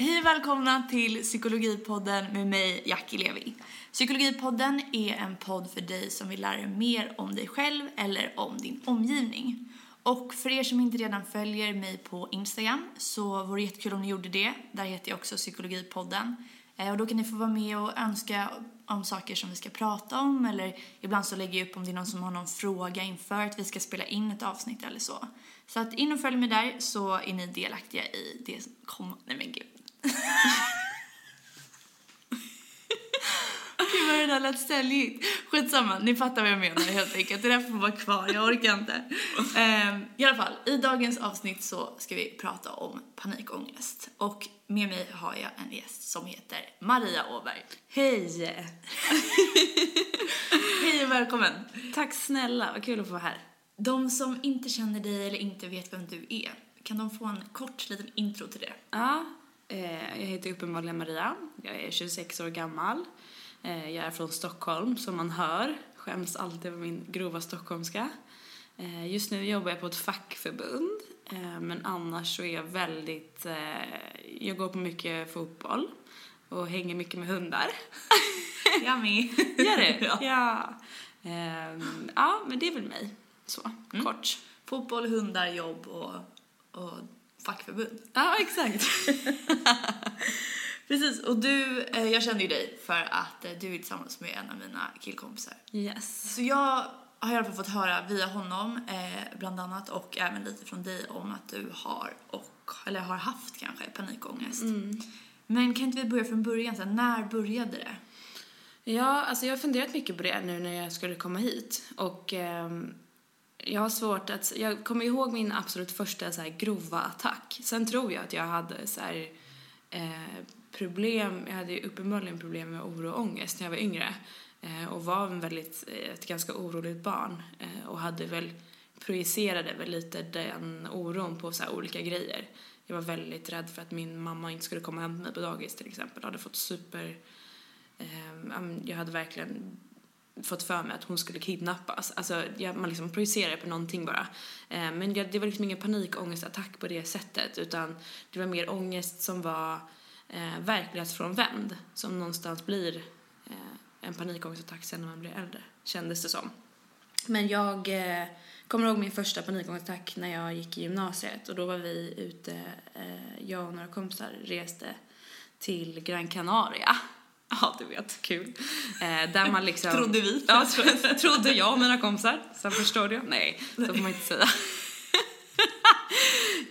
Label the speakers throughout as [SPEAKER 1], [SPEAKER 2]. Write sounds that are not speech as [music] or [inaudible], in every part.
[SPEAKER 1] Hej och välkomna till Psykologipodden med mig, Jackie Levi. Psykologipodden är en podd för dig som vill lära dig mer om dig själv eller om din omgivning. Och för er som inte redan följer mig på Instagram så vore det jättekul om ni gjorde det. Där heter jag också Psykologipodden. Eh, och då kan ni få vara med och önska om saker som vi ska prata om eller ibland så lägger jag upp om det är någon som har någon fråga inför att vi ska spela in ett avsnitt eller så. Så att in och följ mig där så är ni delaktiga i det som kommer. Nej men gud. Gud vad det där lät säljigt. Skitsamma, ni fattar vad jag menar helt enkelt. Det där får vara kvar, jag orkar inte. Ehm, I alla fall, i dagens avsnitt så ska vi prata om panikångest. Och med mig har jag en gäst som heter Maria Åberg.
[SPEAKER 2] Hej! [laughs]
[SPEAKER 1] Hej och välkommen!
[SPEAKER 2] Tack snälla, vad kul att få vara här.
[SPEAKER 1] De som inte känner dig eller inte vet vem du är, kan de få en kort liten intro till det?
[SPEAKER 2] Ja, jag heter uppenbarligen Maria. Jag är 26 år gammal. Eh, jag är från Stockholm, som man hör. Skäms alltid över min grova stockholmska. Eh, just nu jobbar jag på ett fackförbund, eh, men annars så är jag väldigt... Eh, jag går på mycket fotboll och hänger mycket med hundar. [laughs]
[SPEAKER 1] Yummy!
[SPEAKER 2] Gör det? [laughs]
[SPEAKER 1] Ja.
[SPEAKER 2] ja. Ehm, ja, men det är väl mig. Så, kort.
[SPEAKER 1] Fotboll, hundar, jobb och, och fackförbund.
[SPEAKER 2] Ja, exakt. [laughs]
[SPEAKER 1] Precis, och du, eh, jag kände ju dig för att eh, du är tillsammans med en av mina killkompisar.
[SPEAKER 2] Yes.
[SPEAKER 1] Så jag har i alla fall fått höra via honom, eh, bland annat, och även lite från dig om att du har, och, eller har haft kanske, panikångest. Men kan inte vi börja från början? Så här, när började det?
[SPEAKER 2] Ja, alltså jag har funderat mycket på det nu när jag skulle komma hit. Och ehm, jag har svårt att... Jag kommer ihåg min absolut första så här, grova attack. Sen tror jag att jag hade så här, eh, problem... Jag hade ju uppenbarligen problem med oro och ångest när jag var yngre. Eh, och var en väldigt, eh, ett ganska oroligt barn. Eh, och hade väl projicerade väl lite den oron på så här, olika grejer. Jag var väldigt rädd för att min mamma inte skulle komma hem med mig på dagis till exempel. Jag hade fått super eh, jag hade verkligen fått för mig att hon skulle kidnappas. Alltså, jag, man liksom projicerar på någonting bara. Eh, men jag, det var liksom ingen panikångestattack på det sättet utan det var mer ångest som var eh, verklighetsfrånvänd som någonstans blir eh, en panikångestattack sen när man blir äldre, kändes det som. Men jag eh, kommer ihåg min första panikångestattack när jag gick i gymnasiet och då var vi ute, eh, jag och några kompisar reste till Gran Canaria. [laughs] Ja, du vet, kul. Eh, där man liksom...
[SPEAKER 1] Trodde vi.
[SPEAKER 2] Ja, tro, [laughs] trodde jag och mina kompisar. Sen förstår du. Nej, så får man inte säga.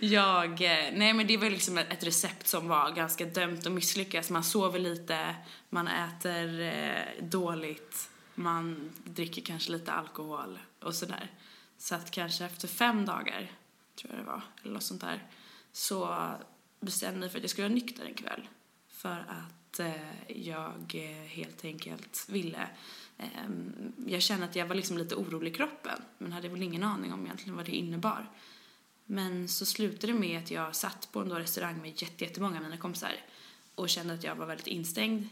[SPEAKER 2] [laughs] jag, eh, nej men det var liksom ett, recept som var ganska dömt att misslyckas. Man sover lite, man äter eh, dåligt, man dricker kanske lite alkohol och sådär. Så att kanske efter fem dagar, tror jag det var, eller något sånt där, så bestämde jag mig för att jag skulle vara nykter en kväll. För att eh, jag eh, helt enkelt ville ehm, jag kände att jag var liksom lite orolig i kroppen men hade väl ingen aning om egentligen vad det innebar. Men så slutade det med att jag satt på en restaurang med jättemånga av mina kompisar och kände att jag var väldigt instängd.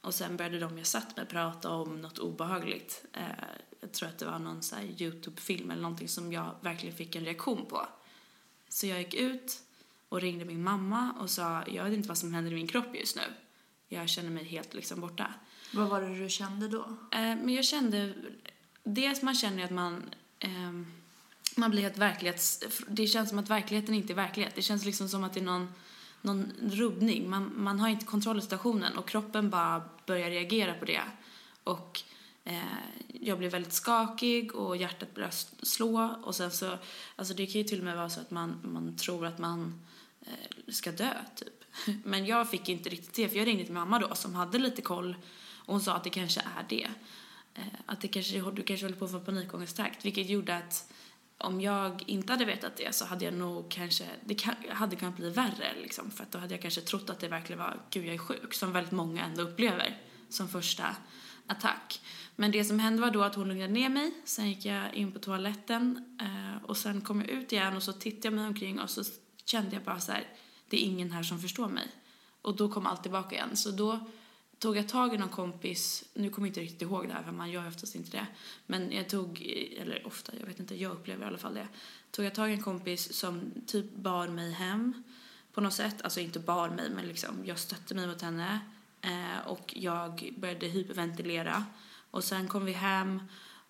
[SPEAKER 2] Och sen började de jag satt med prata om något obehagligt. Eh, jag tror att det var någon så här Youtube-film eller någonting som jag verkligen fick en reaktion på. Så jag gick ut och ringde min mamma och sa jag vet inte vad som händer i min kropp just nu. Jag känner mig helt liksom borta.
[SPEAKER 1] Vad var det du kände då?
[SPEAKER 2] Eh, men jag kände, dels man känner att man, ehm, man blir helt verklighets, det känns som att verkligheten inte är verklighet. Det känns liksom som att det är någon, någon rubbning. Man, man har inte kontroll över situationen och kroppen bara börjar reagera på det. Och eh, jag blev väldigt skakig och hjärtat började slå och sen så, alltså det kan ju till och med vara så att man, man tror att man eh, ska dö typ. Men jag fick inte riktigt det för jag ringde till mamma då som hade lite koll och hon sa att det kanske är det. Eh, att det kanske, du kanske håller på att få panikångestattack vilket gjorde att om jag inte hade vetat det så hade jag nog kanske, det hade kunnat bli värre liksom för att då hade jag kanske trott att det verkligen var, gud jag är sjuk, som väldigt många ändå upplever som första attack. Men det som hände var då att hon lugnade ner mig, sen gick jag in på toaletten eh, och sen kom jag ut igen och så tittade jag mig omkring och så kände jag bara så här, det är ingen här som förstår mig. Och då kom allt tillbaka igen. Så då tog jag tag i någon kompis, nu kommer jag inte riktigt ihåg det här för man gör oftast inte det. Men jag tog, eller ofta, jag vet inte, jag upplever i alla fall det. Tog jag tag i en kompis som typ bar mig hem på något sätt, alltså inte bar mig men liksom jag stötte mig mot henne eh, och jag började hyperventilera och sen kom vi hem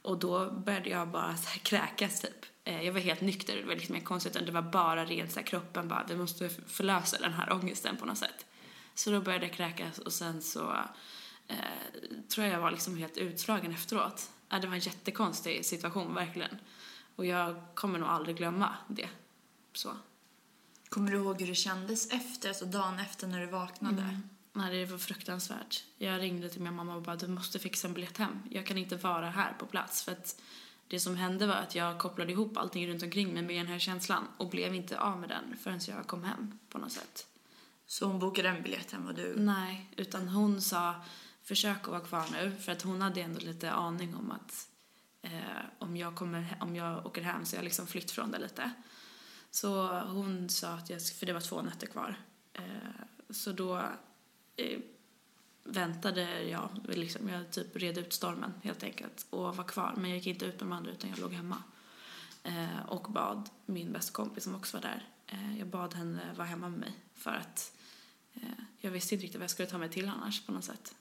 [SPEAKER 2] och då började jag bara så [laughs] här kräkas typ. Eh, jag var helt nykter, det var liksom mer konstigt det var bara rent så här, kroppen bara, vi måste förlösa den här ångesten på något sätt. Så då började jag kräkas och sen så eh, tror jag jag var liksom helt utslagen efteråt. Det var en jättekonstig situation, verkligen. Och jag kommer nog aldrig glömma det. Så.
[SPEAKER 1] Kommer du ihåg hur det kändes efter, alltså dagen efter när du vaknade?
[SPEAKER 2] Mm. Nej, det var fruktansvärt. Jag ringde till min mamma och bara, du måste fixa en biljett hem. Jag kan inte vara här på plats för att det som hände var att jag kopplade ihop allting runt omkring mig med den här känslan och blev inte av med den förrän jag kom hem på något sätt.
[SPEAKER 1] Så hon bokade en biljett hem och du?
[SPEAKER 2] Nej, utan hon sa försök att vara kvar nu för att hon hade ändå lite aning om att eh, om, jag kommer, om jag åker hem så jag liksom flytt från det lite. Så hon sa att jag, för det var två nätter kvar, eh, så då eh, väntade jag, liksom, jag typ red ut stormen helt enkelt och var kvar. Men jag gick inte ut med de andra utan jag låg hemma. Eh, och bad min bästa kompis som också var där, eh, jag bad henne vara hemma med mig för att eh, jag visste inte riktigt vad jag skulle ta mig till annars på något sätt.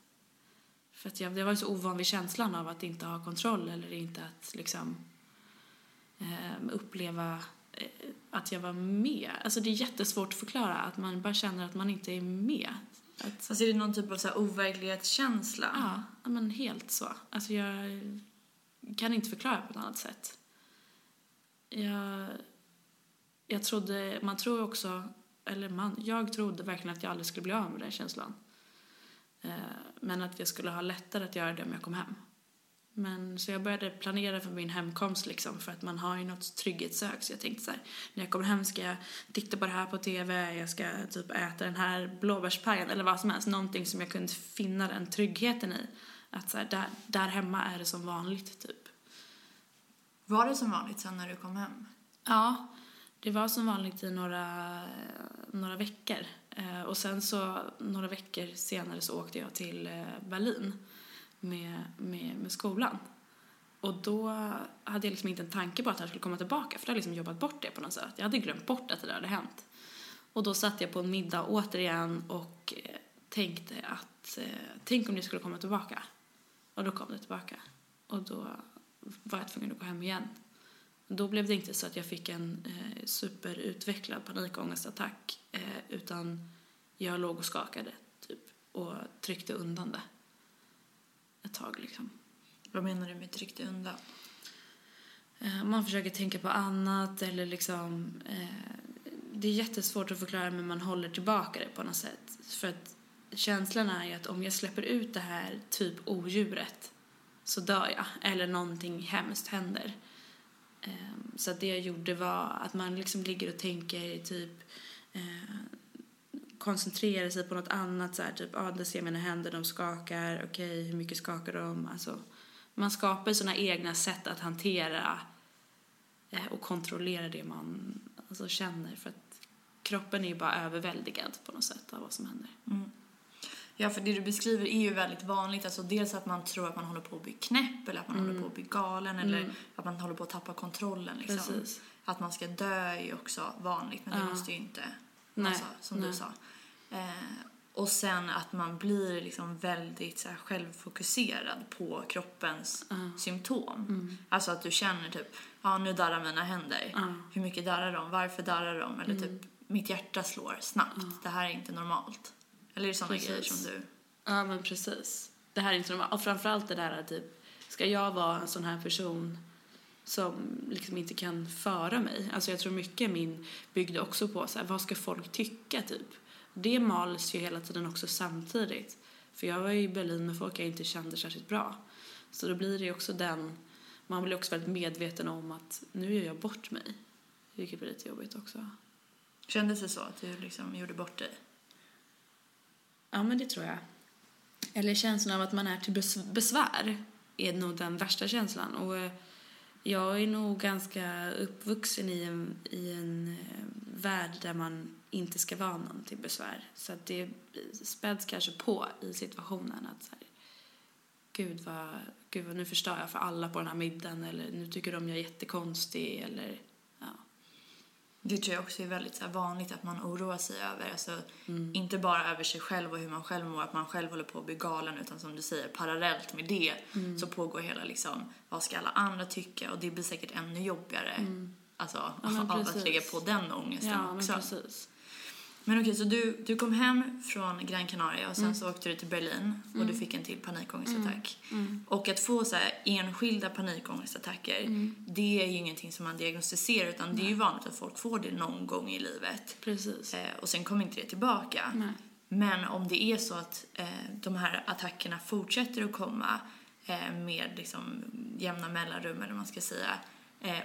[SPEAKER 2] För att jag, jag var så ovan vid känslan av att inte ha kontroll eller inte att liksom eh, uppleva eh, att jag var med. Alltså det är jättesvårt att förklara, att man bara känner att man inte är med. Att,
[SPEAKER 1] alltså är det någon typ av så här overklighetskänsla?
[SPEAKER 2] Ja, men helt så. Alltså jag kan inte förklara på ett annat sätt. Jag, jag trodde, man tror också, eller man, jag trodde verkligen att jag aldrig skulle bli av med den känslan. Eh, men att jag skulle ha lättare att göra det om jag kom hem. Men så jag började planera för min hemkomst liksom för att man har ju något trygghetssök så jag tänkte så här, när jag kommer hem ska jag titta på det här på TV, jag ska typ äta den här blåbärspajen eller vad som helst, någonting som jag kunde finna den tryggheten i. Att så här, där, där hemma är det som vanligt typ.
[SPEAKER 1] Var det som vanligt sen när du kom hem?
[SPEAKER 2] Ja, det var som vanligt i några, några veckor. Eh, och sen så några veckor senare så åkte jag till eh, Berlin med, med, med skolan. Och då hade jag liksom inte en tanke på att det här skulle komma tillbaka för jag hade liksom jobbat bort det på något sätt. Jag hade glömt bort att det där hade hänt. Och då satt jag på en middag återigen och eh, tänkte att eh, tänk om det skulle komma tillbaka. Och då kom det tillbaka. Och då var jag tvungen att gå hem igen. Då blev det inte så att jag fick en eh, superutvecklad panikångestattack eh, utan jag låg och skakade typ och tryckte undan det ett tag liksom.
[SPEAKER 1] Vad menar du med tryckte undan?
[SPEAKER 2] Eh, man försöker tänka på annat eller liksom eh, det är jättesvårt att förklara men man håller tillbaka det på något sätt. För att känslan är ju att om jag släpper ut det här typ odjuret så dör jag eller någonting hemskt händer. Eh, så att det jag gjorde var att man liksom ligger och tänker typ eh, koncentrera sig på något annat så här, typ, ah, där ser mina händer, de skakar, okej, okay, hur mycket skakar de? Alltså, man skapar sina egna sätt att hantera eh, och kontrollera det man alltså, känner för att kroppen är ju bara överväldigad på något sätt av vad som händer.
[SPEAKER 1] Mm. Ja, för det du beskriver är ju väldigt vanligt. Alltså dels att man tror att man håller på att bli knäpp eller att man mm. håller på att bli galen eller mm. att man håller på att tappa kontrollen. Liksom.
[SPEAKER 2] Precis.
[SPEAKER 1] Att man ska dö är ju också vanligt, men det ja. måste ju inte Nej. Alltså, som Nej. du sa. Eh, och sen att man blir liksom väldigt så här, självfokuserad på kroppens uh. symptom. Mm. Alltså att du känner typ, ja nu darrar mina händer. Uh. Hur mycket darrar de? Varför darrar de? Eller mm. typ, mitt hjärta slår snabbt. Uh. Det här är inte normalt. Eller är det sådana grejer som du...
[SPEAKER 2] Ja men precis. Det här är inte normalt. Och framförallt det där att typ, ska jag vara en sån här person som liksom inte kan föra mig. Alltså jag tror mycket min byggde också på så här, vad ska folk tycka typ? det mals ju hela tiden också samtidigt. För jag var i Berlin med folk jag inte kände särskilt bra. Så då blir det också den, man blir också väldigt medveten om att nu gör jag bort mig. Vilket blir lite jobbigt också.
[SPEAKER 1] Kändes det så att du liksom gjorde bort dig?
[SPEAKER 2] Ja, men det tror jag. Eller känslan av att man är till besvär är nog den värsta känslan. Och eh, jag är nog ganska uppvuxen i en, i en eh, värld där man inte ska vara någon till besvär. Så att det späds kanske på i situationen att så här, gud vad, gud vad, nu förstör jag för alla på den här middagen eller nu tycker de jag är jättekonstig eller.
[SPEAKER 1] Det tror jag också är väldigt så vanligt att man oroar sig över. Alltså, Inte bara över sig själv och hur man själv mår, att man själv håller på att bli galen, utan som du säger, parallellt med det så pågår hela liksom, vad ska alla andra tycka? Och det blir säkert ännu jobbigare. Alltså,
[SPEAKER 2] men
[SPEAKER 1] av att
[SPEAKER 2] precis.
[SPEAKER 1] lägga på den ångesten
[SPEAKER 2] Ja, men
[SPEAKER 1] också.
[SPEAKER 2] precis.
[SPEAKER 1] Men okej, så du, du kom hem från Gran Canaria och sen så åkte du till Berlin och du fick en till panikångestattack. Och att få så enskilda panikångestattacker, det är ju ingenting som man diagnostiserar utan det är ju vanligt att folk får det någon gång i livet.
[SPEAKER 2] Precis.
[SPEAKER 1] Eh, och sen kommer inte det tillbaka.
[SPEAKER 2] Nej.
[SPEAKER 1] Men om det är så att eh, de här attackerna fortsätter att komma eh, med liksom jämna mellanrum eller man ska säga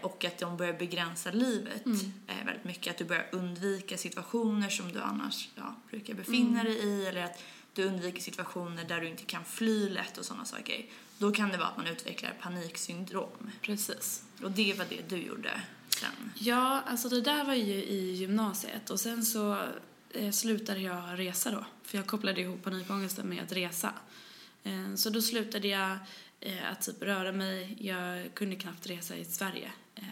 [SPEAKER 1] och att de börjar begränsa livet eh, väldigt mycket. Att du börjar undvika situationer som du annars ja, brukar befinna dig i eller att du undviker situationer där du inte kan fly lätt och sådana saker. Då kan det vara att man utvecklar paniksyndrom.
[SPEAKER 2] Precis.
[SPEAKER 1] Och det var det du gjorde sen.
[SPEAKER 2] Ja, alltså det där var ju i gymnasiet och sen så eh, slutade jag resa då. För jag kopplade ihop panikångesten med att resa. Eh, så då slutade jag eh, att typ röra mig. Jag kunde knappt resa i Sverige. Eh,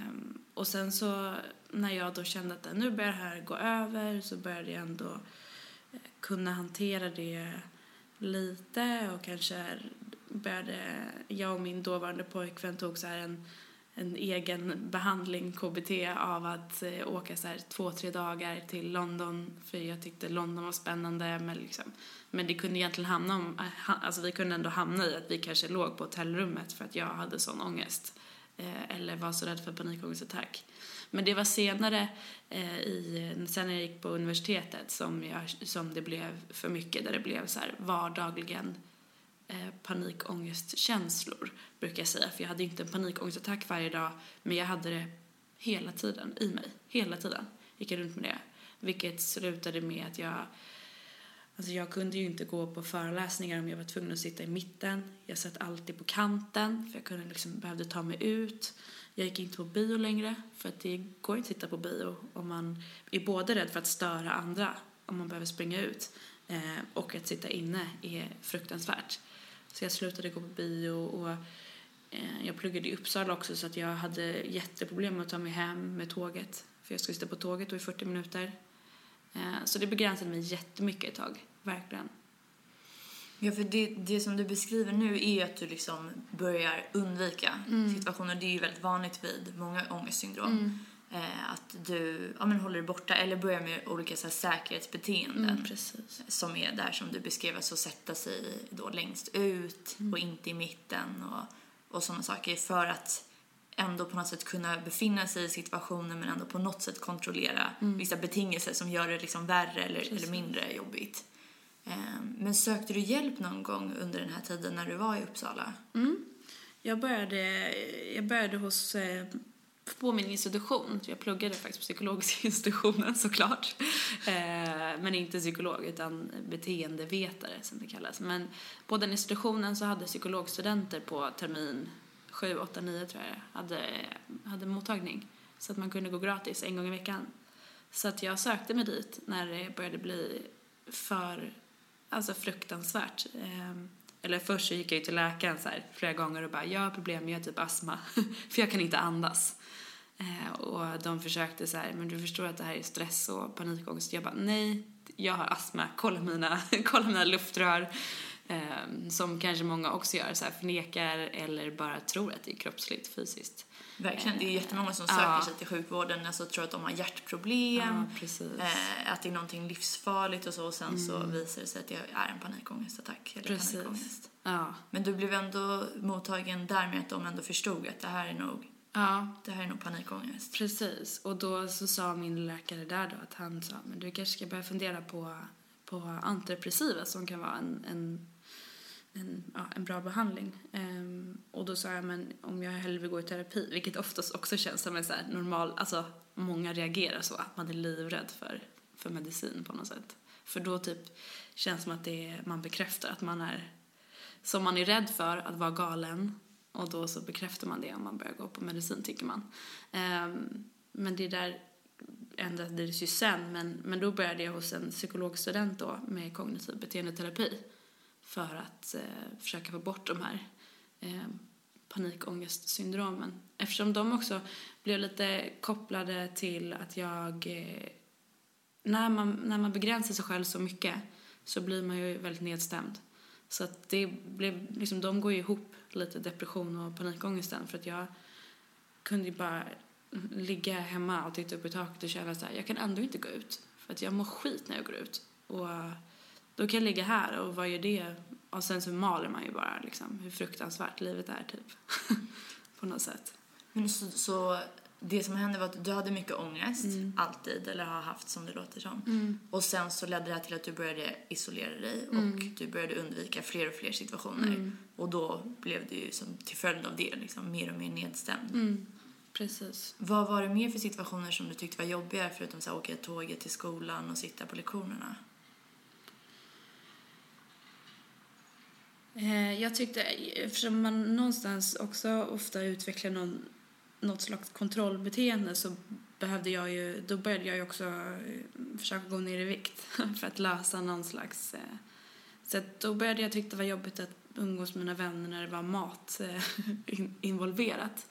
[SPEAKER 2] och sen så när jag då kände att nu börjar det här gå över så började jag ändå eh, kunna hantera det lite och kanske började jag och min dåvarande pojkvän tog så här en en egen behandling, KBT, av att eh, åka så här två, tre dagar till London. För jag tyckte London var spännande. Men, liksom, men det kunde egentligen hamna om, eh, alltså vi kunde ändå hamna i att vi kanske låg på hotellrummet för att jag hade sån ångest. Eh, eller var så rädd för panikångestattack. Men det var senare, eh, i, sen när jag gick på universitetet, som, jag, som det blev för mycket. Där det blev så här vardagligen Eh, panikångestkänslor, brukar jag säga. För jag hade inte en panikångestattack varje dag, men jag hade det hela tiden i mig. Hela tiden gick jag runt med det. Vilket slutade med att jag Alltså jag kunde ju inte gå på föreläsningar om jag var tvungen att sitta i mitten. Jag satt alltid på kanten för jag kunde liksom, behövde ta mig ut. Jag gick inte på bio längre för att det går inte att sitta på bio om man är både rädd för att störa andra om man behöver springa ut eh, och att sitta inne är fruktansvärt. Så jag slutade gå på bio och eh, jag pluggade i Uppsala också så att jag hade jätteproblem med att ta mig hem med tåget för jag skulle sitta på tåget då i 40 minuter. Eh, Så det begränsade mig jättemycket ett tag, verkligen.
[SPEAKER 1] Ja, för det, det som du beskriver nu är ju att du liksom börjar undvika situationer. Det är ju väldigt vanligt vid många ångestsyndrom. Eh, att du ja, men håller dig borta eller börjar med olika så här, säkerhetsbeteenden.
[SPEAKER 2] precis.
[SPEAKER 1] Som är där som du beskrev, alltså sätta sig då längst ut och inte i mitten och, och sådana saker. För att ändå på något sätt kunna befinna sig i situationen men ändå på något sätt kontrollera vissa betingelser som gör det liksom värre eller, eller mindre jobbigt. Ehm, Men sökte du hjälp någon gång under den här tiden när du var i Uppsala?
[SPEAKER 2] Jag började, jag började hos, eh, på min institution. Jag pluggade faktiskt på psykologiska [laughs] institutionen såklart. Eh, men inte psykolog utan beteendevetare som det kallas. Men på den institutionen så hade psykologstudenter på termin 7, 8, 9 tror jag hade, hade mottagning. Så att man kunde gå gratis en gång i veckan. Så att jag sökte mig dit när det började bli för alltså fruktansvärt. Eh, eller först så gick jag ju till läkaren så här, flera gånger och bara jag har problem, jag har typ astma. [laughs] för jag kan inte andas. Eh, och de försökte så här, men du förstår att det här är stress och panikångest. Jag bara nej, jag har astma, kolla mina, [laughs] kolla mina luftrör. Eh, som kanske många också gör, så här, förnekar eller bara tror att det är kroppsligt, fysiskt.
[SPEAKER 1] Verkligen, det är jättemånga som
[SPEAKER 2] Ja.
[SPEAKER 1] söker sig till sjukvården, alltså tror att de har hjärtproblem,
[SPEAKER 2] Ja,
[SPEAKER 1] eh, att det är någonting livsfarligt och så och sen så visar det sig att det är en panikångestattack eller
[SPEAKER 2] Precis.
[SPEAKER 1] panikångest.
[SPEAKER 2] Ja.
[SPEAKER 1] Men du blev ändå mottagen där med att de ändå förstod att det här är nog,
[SPEAKER 2] ja,
[SPEAKER 1] det här är nog panikångest.
[SPEAKER 2] Precis, och då så sa min läkare där då att han sa men du kanske ska börja fundera på, på antidepressiva som kan vara en, en, en, ja, en bra behandling. Um, och då sa jag men om jag hellre vill gå i terapi, vilket oftast också känns som en så här normal, alltså många reagerar så, att man är livrädd för, för medicin på något sätt. För då typ känns det som att det är, man bekräftar att man är, som man är rädd för att vara galen och då så bekräftar man det om man börjar gå på medicin tycker man. Um, men det där ändrades ju sen, men, men då började jag hos en psykologstudent då med kognitiv beteendeterapi för att eh, försöka få bort de här eh, panikångestsyndromen. Eftersom de också blev lite kopplade till att jag... Eh, när, man, när man begränsar sig själv så mycket så blir man ju väldigt nedstämd. Så att det blev, liksom, de går ju ihop lite, depression och panikångesten. För att jag kunde ju bara ligga hemma och titta upp i taket och känna så här, jag kan ändå inte gå ut. För att jag mår skit när jag går ut. Och då kan jag ligga här och vad gör det? Och sen så maler man ju bara liksom hur fruktansvärt livet är typ. [laughs] På något sätt.
[SPEAKER 1] Men så, så det som hände var att du hade mycket ångest, alltid, eller har haft som det låter som. Och sen så ledde det här till att du började isolera dig och du började undvika fler och fler situationer. Och då blev du ju som till följd av det liksom mer och mer nedstämd.
[SPEAKER 2] Mm. Precis.
[SPEAKER 1] Vad var det mer för situationer som du tyckte var jobbiga förutom att åka tåget till skolan och sitta på lektionerna?
[SPEAKER 2] Eh, jag tyckte, eftersom man någonstans också ofta utvecklar någon, något slags kontrollbeteende så behövde jag ju, då började jag ju också eh, försöka gå ner i vikt [laughs] för att lösa någon slags... Eh, så att då började jag tycka det var jobbigt att umgås med mina vänner när det var mat eh, [laughs] involverat.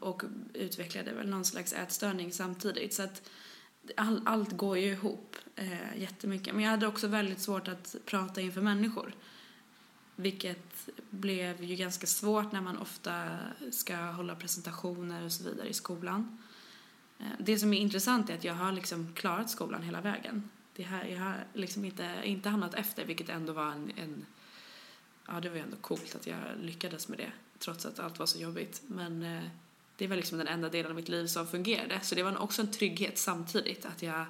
[SPEAKER 2] Och utvecklade väl någon slags ätstörning samtidigt. Så att all, allt går ju ihop eh, jättemycket. Men jag hade också väldigt svårt att prata inför människor. Vilket blev ju ganska svårt när man ofta ska hålla presentationer och så vidare i skolan. Eh, det som är intressant är att jag har liksom klarat skolan hela vägen. Det här, jag har liksom inte, inte hamnat efter, vilket ändå var en, en... Ja, det var ju ändå coolt att jag lyckades med det, trots att allt var så jobbigt. Men eh, det var liksom den enda delen av mitt liv som fungerade. Så det var också en trygghet samtidigt, att jag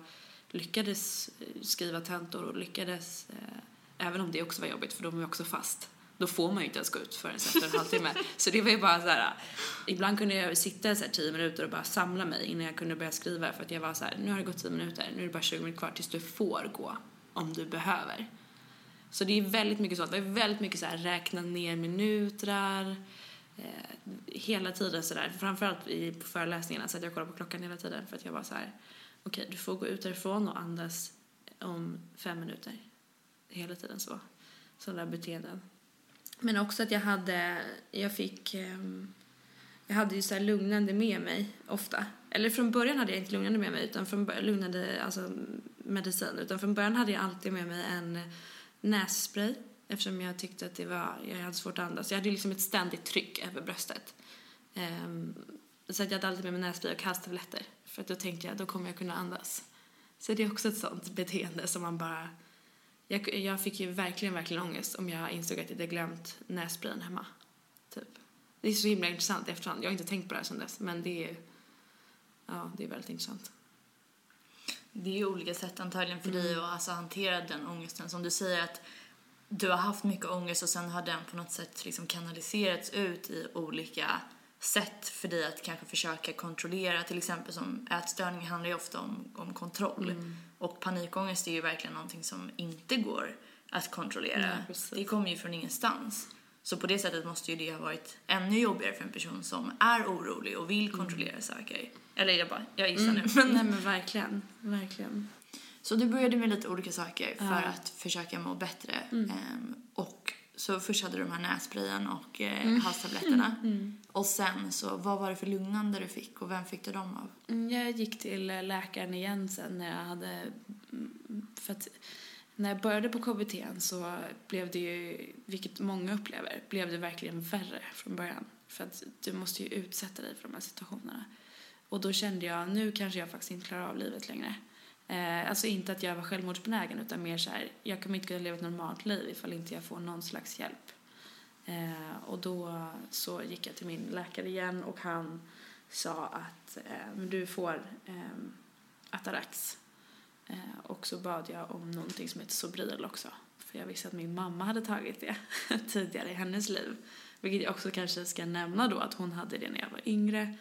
[SPEAKER 2] lyckades eh, skriva tentor och lyckades eh, Även om det också var jobbigt för de var också fast. Då får man ju inte ens gå ut förrän efter en halvtimme. [laughs] Så det var ju bara så här. Ibland kunde jag sitta så här tio minuter och bara samla mig innan jag kunde börja skriva för att jag var så här, nu har det gått tio minuter, nu är det bara 20 minuter kvar tills du får gå om du behöver. Så det är väldigt mycket sånt. Det är väldigt mycket så här räkna ner minuter. Eh, hela tiden sådär. Framförallt i, på föreläsningarna så att jag kollar på klockan hela tiden för att jag var så här. okej du får gå ut därifrån och andas om fem minuter hela tiden så. Sådana där beteenden. Men också att jag hade, jag fick, ehm, jag hade ju så här lugnande med mig ofta. Eller från början hade jag inte lugnande med mig, utan från början, lugnande, alltså medicin. Utan från början hade jag alltid med mig en nässpray. Eftersom jag tyckte att det var, jag hade svårt att andas. Jag hade liksom ett ständigt tryck över bröstet. Ehm, så att jag hade alltid med mig nässpray och halstabletter. För att då tänkte jag, då kommer jag kunna andas. Så det är också ett sånt beteende som man bara jag, jag fick ju verkligen, verkligen ångest om jag insåg att jag hade glömt nässprayen hemma. Typ. Det är så himla intressant i efterhand. Jag har inte tänkt på det här sedan dess, men det är, ja, det är väldigt intressant.
[SPEAKER 1] Det är ju olika sätt antagligen för dig att alltså, hantera den ångesten. Som du säger att du har haft mycket ångest och sen har den på något sätt liksom kanaliserats ut i olika sätt för dig att kanske försöka kontrollera. Till exempel som ätstörning handlar ju ofta om, om kontroll. Och panikångest är ju verkligen någonting som inte går att kontrollera.
[SPEAKER 2] Precis.
[SPEAKER 1] det kommer ju från ingenstans. Så på det sättet måste ju det ha varit ännu jobbigare för en person som är orolig och vill kontrollera saker. Eller jag bara, jag gissar nu. Men,
[SPEAKER 2] Nej [laughs] men verkligen, verkligen.
[SPEAKER 1] så du började med lite olika saker för
[SPEAKER 2] Ja.
[SPEAKER 1] att försöka må bättre. Ehm, och så först hade du de här nässprayen och eh, halstabletterna. Och sen så, vad var det för lugnande du fick och vem fick du dem av?
[SPEAKER 2] Mm, jag gick till eh, läkaren igen sen när jag hade... Mm, för att när jag började på KBT så blev det ju, vilket många upplever, blev det verkligen värre från början. För att du måste ju utsätta dig för de här situationerna. Och då kände jag, nu kanske jag faktiskt inte klarar av livet längre. Eh, alltså inte att jag var självmordsbenägen utan mer så här, jag kommer inte kunna leva ett normalt liv ifall inte jag får någon slags hjälp. Eh, och då så gick jag till min läkare igen och han sa att eh, du får eh, Atarax. Eh, och så bad jag om någonting som heter Sobril också. För jag visste att min mamma hade tagit det [laughs] tidigare i hennes liv. Vilket jag också kanske ska nämna då att hon hade det när jag var yngre.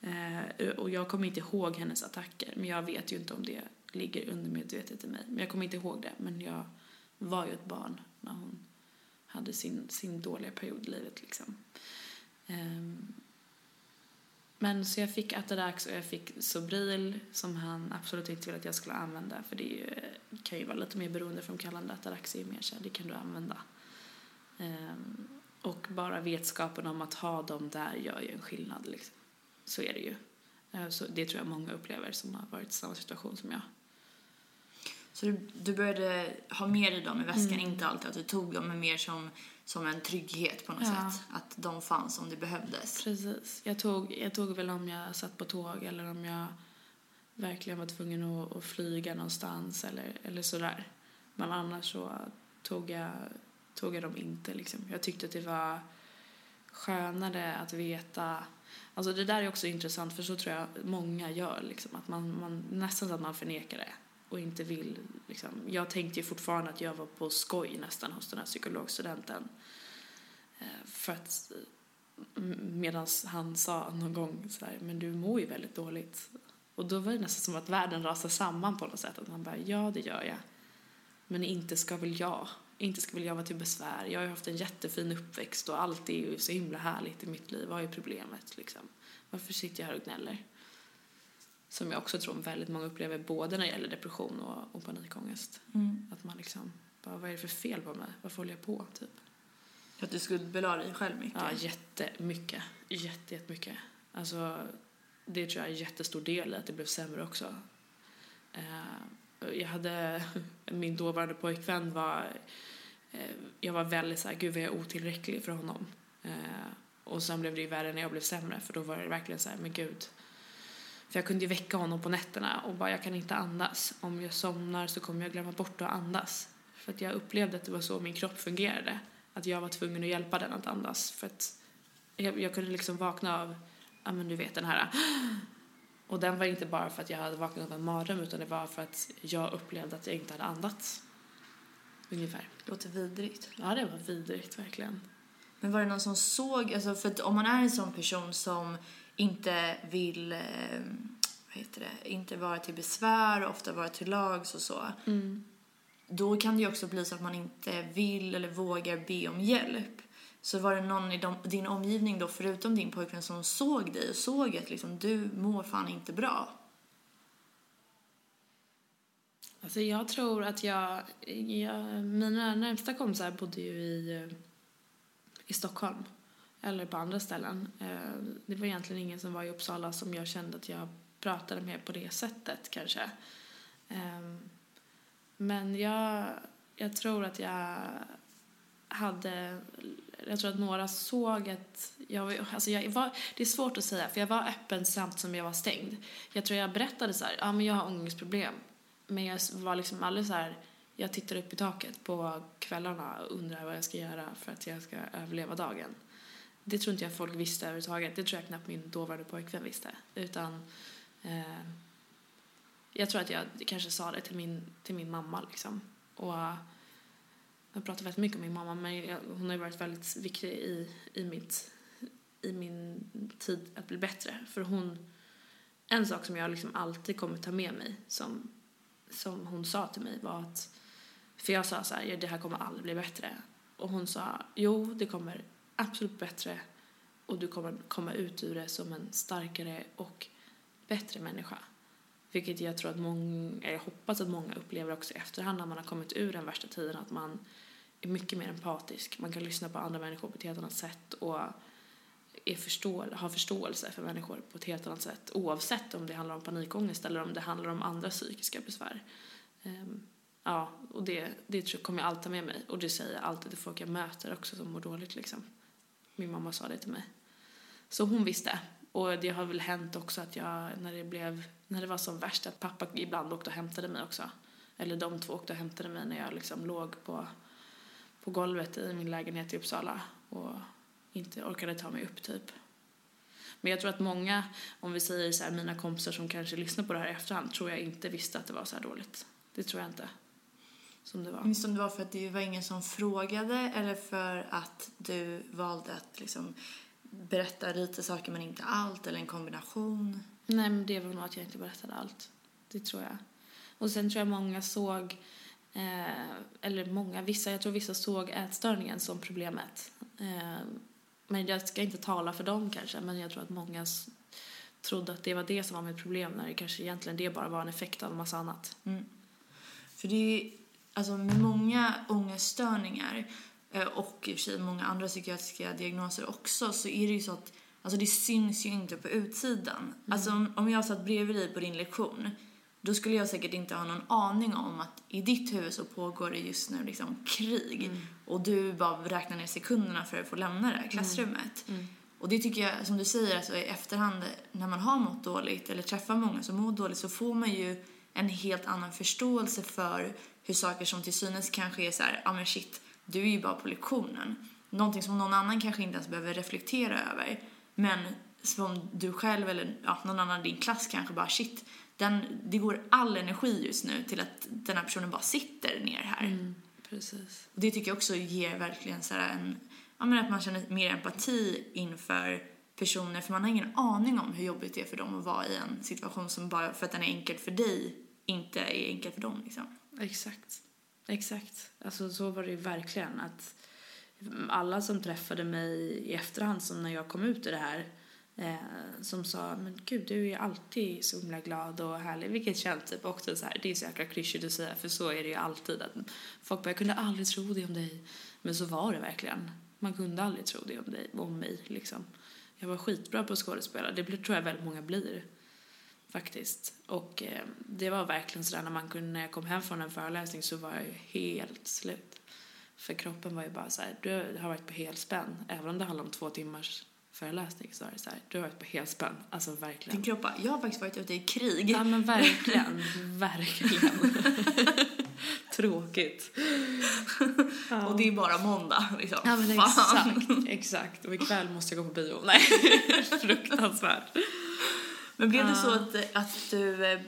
[SPEAKER 2] Eh, och jag kommer inte ihåg hennes attacker. Men jag vet ju inte om det ligger undermedvetet i mig. Men jag kommer inte ihåg det. Men jag var ju ett barn när hon hade sin, sin dåliga period i livet liksom. Ehm, men så jag fick Atarax och jag fick Sobril som han absolut inte ville att jag skulle använda för det ju, kan ju vara lite mer beroendeframkallande. Atarax är ju mer så här, det kan du använda. Ehm, och bara vetskapen om att ha dem där gör ju en skillnad. Liksom. Så är det ju. Ehm, så det tror jag många upplever som har varit i samma situation som jag.
[SPEAKER 1] Så du, du började ha med dig dem i väskan,
[SPEAKER 2] Mm.
[SPEAKER 1] inte alltid att du tog dem, men mer som, som en trygghet på något
[SPEAKER 2] Ja.
[SPEAKER 1] sätt. Att de fanns om det behövdes.
[SPEAKER 2] Precis. Jag tog, jag tog väl om jag satt på tåg eller om jag verkligen var tvungen att, att flyga någonstans eller, eller sådär. Men annars så tog jag, tog jag dem inte. Liksom. Jag tyckte att det var skönare att veta Alltså det där är också intressant för så tror jag många gör. Liksom, att man, man, nästan så att man förnekar det och inte vill. Liksom. Jag tänkte ju fortfarande att jag var på skoj nästan hos den här psykologstudenten. Eh, för att medan han sa någon gång så här, men du mår ju väldigt dåligt. Och då var det nästan som att världen rasade samman på något sätt. Att man bara, ja det gör jag. Men inte ska väl jag. Inte ska väl jag vara till besvär. Jag har ju haft en jättefin uppväxt och allt är ju så himla härligt i mitt liv. Vad är problemet liksom? Varför sitter jag här och gnäller? Som jag också tror väldigt många upplever både när det gäller depression och, och panikångest.
[SPEAKER 1] Mm.
[SPEAKER 2] Att man liksom, bara, vad är det för fel på mig? Varför håller jag på? Typ.
[SPEAKER 1] Att du skuldbelade dig själv mycket.
[SPEAKER 2] Ja, jättemycket. Jätte, jättemycket. Alltså, det tror jag är en jättestor del i att det blev sämre också. Eh, jag hade, [laughs] min dåvarande pojkvän var, eh, jag var väldigt så här, gud vad jag är otillräcklig för honom. Eh, och sen blev det ju värre när jag blev sämre för då var det verkligen så här, men gud. För jag kunde ju väcka honom på nätterna och bara, jag kan inte andas. Om jag somnar så kommer jag glömma bort att andas. För att jag upplevde att det var så min kropp fungerade. Att jag var tvungen att hjälpa den att andas. För att jag, jag kunde liksom vakna av, ja men du vet den här och den var inte bara för att jag hade vaknat av en mardröm utan det var för att jag upplevde att jag inte hade andats. Ungefär.
[SPEAKER 1] Låter vidrigt.
[SPEAKER 2] Ja, det var vidrigt verkligen.
[SPEAKER 1] Men var det någon som såg, alltså för att om man är en sån person som inte vill, eh, vad heter det, inte vara till besvär, ofta vara till lags och så. Då kan det ju också bli så att man inte vill eller vågar be om hjälp. Så var det någon i de, din omgivning då, förutom din pojkvän, som såg dig och såg att liksom, du mår fan inte bra?
[SPEAKER 2] Alltså jag tror att jag, jag mina närmsta kompisar bodde ju i, eh, i Stockholm. Eller på andra ställen. Eh, det var egentligen ingen som var i Uppsala som jag kände att jag pratade med på det sättet kanske. Ehm, men jag, jag tror att jag hade, jag tror att några såg att jag, alltså jag var, det är svårt att säga för jag var öppen samt som jag var stängd. Jag tror jag berättade så här, ja men jag har ångestproblem. Men jag var liksom aldrig så här, jag tittar upp i taket på kvällarna och undrar vad jag ska göra för att jag ska överleva dagen. Det tror inte jag folk visste överhuvudtaget. Det tror jag knappt min dåvarande pojkvän visste. Utan eh, jag tror att jag kanske sa det till min, till min mamma liksom. Och jag pratar väldigt mycket om min mamma men jag, hon har ju varit väldigt viktig i, i, mitt, i min tid att bli bättre. För hon, en sak som jag liksom alltid kommer ta med mig som, som hon sa till mig var att, för jag sa så här, "Ja, det här kommer aldrig bli bättre. Och hon sa, jo det kommer absolut bättre och du kommer komma ut ur det som en starkare och bättre människa. Vilket jag tror att många, jag hoppas att många upplever också i efterhand när man har kommit ur den värsta tiden att man är mycket mer empatisk. Man kan lyssna på andra människor på ett helt annat sätt och är förstå, har förståelse för människor på ett helt annat sätt oavsett om det handlar om panikångest eller om det handlar om andra psykiska besvär. Um, ja, och det, det tror jag kommer jag alltid med mig och det säger jag alltid till folk jag möter också som mår dåligt liksom. Min mamma sa det till mig. Så hon visste. Och det har väl hänt också att jag, när det blev, när det var som värst, att pappa ibland åkte och hämtade mig också. Eller de två åkte och hämtade mig när jag liksom låg på, på golvet i min lägenhet i Uppsala och inte orkade ta mig upp typ. Men jag tror att många, om vi säger så här, mina kompisar som kanske lyssnar på det här i efterhand, tror jag inte visste att det var så här dåligt. Det tror jag inte. Som det var.
[SPEAKER 1] Minns du om det var för att det var ingen som frågade eller för att du valde att liksom berätta lite saker men inte allt eller en kombination?
[SPEAKER 2] Nej, men det var nog att jag inte berättade allt. Det tror jag. Och sen tror jag många såg, eh, eller många, vissa, jag tror vissa såg ätstörningen som problemet. Eh, men jag ska inte tala för dem kanske, men jag tror att många trodde att det var det som var mitt problem när det kanske egentligen det bara var en effekt av en massa annat.
[SPEAKER 1] För det är alltså med många ångeststörningar, eh, och i och för sig många andra psykiatriska diagnoser också, så är det ju så att alltså det syns ju inte på utsidan. Alltså om, om jag satt bredvid dig på din lektion, då skulle jag säkert inte ha någon aning om att i ditt huvud så pågår det just nu liksom krig. Och du bara räknar ner sekunderna för att få lämna det här klassrummet. Och det tycker jag, som du säger, alltså i efterhand när man har mått dåligt eller träffar många som mår dåligt så får man ju en helt annan förståelse för hur saker som till synes kanske är så här, ja ah, men shit, du är ju bara på lektionen. Någonting som någon annan kanske inte ens behöver reflektera över. Men som du själv eller ja, någon annan i din klass kanske bara shit, den, det går all energi just nu till att den här personen bara sitter ner här.
[SPEAKER 2] Mm, precis.
[SPEAKER 1] Och det tycker jag också ger verkligen så en, ja men att man känner mer empati inför personer för man har ingen aning om hur jobbigt det är för dem att vara i en situation som bara för att den är enkel för dig inte är enkel för dem liksom.
[SPEAKER 2] Exakt. Exakt. Alltså så var det ju verkligen att alla som träffade mig i efterhand som när jag kom ut i det här eh, som sa men gud du är ju alltid så himla glad och härlig vilket känns typ också så här det är så jäkla klyschigt att säga för så är det ju alltid att folk bara jag kunde aldrig tro det om dig men så var det verkligen man kunde aldrig tro det om dig om mig liksom jag var skitbra på att skådespela det tror jag väldigt många blir faktiskt och eh, det var verkligen sådär när man kunde när jag kom hem från en föreläsning så var jag ju helt slut för kroppen var ju bara så här, du har varit på helspänn. Även om det handlar om två timmars föreläsning så är det så här, du har varit på helspänn. Alltså verkligen.
[SPEAKER 1] Din kropp bara, jag har faktiskt varit ute i krig.
[SPEAKER 2] Ja men verkligen, verkligen. [laughs] Tråkigt.
[SPEAKER 1] Ja. Och det är bara måndag liksom.
[SPEAKER 2] Ja men
[SPEAKER 1] Fan.
[SPEAKER 2] exakt, exakt. Och ikväll måste jag gå på bio. Nej, [laughs] fruktansvärt.
[SPEAKER 1] Men blev det så att, att du eh,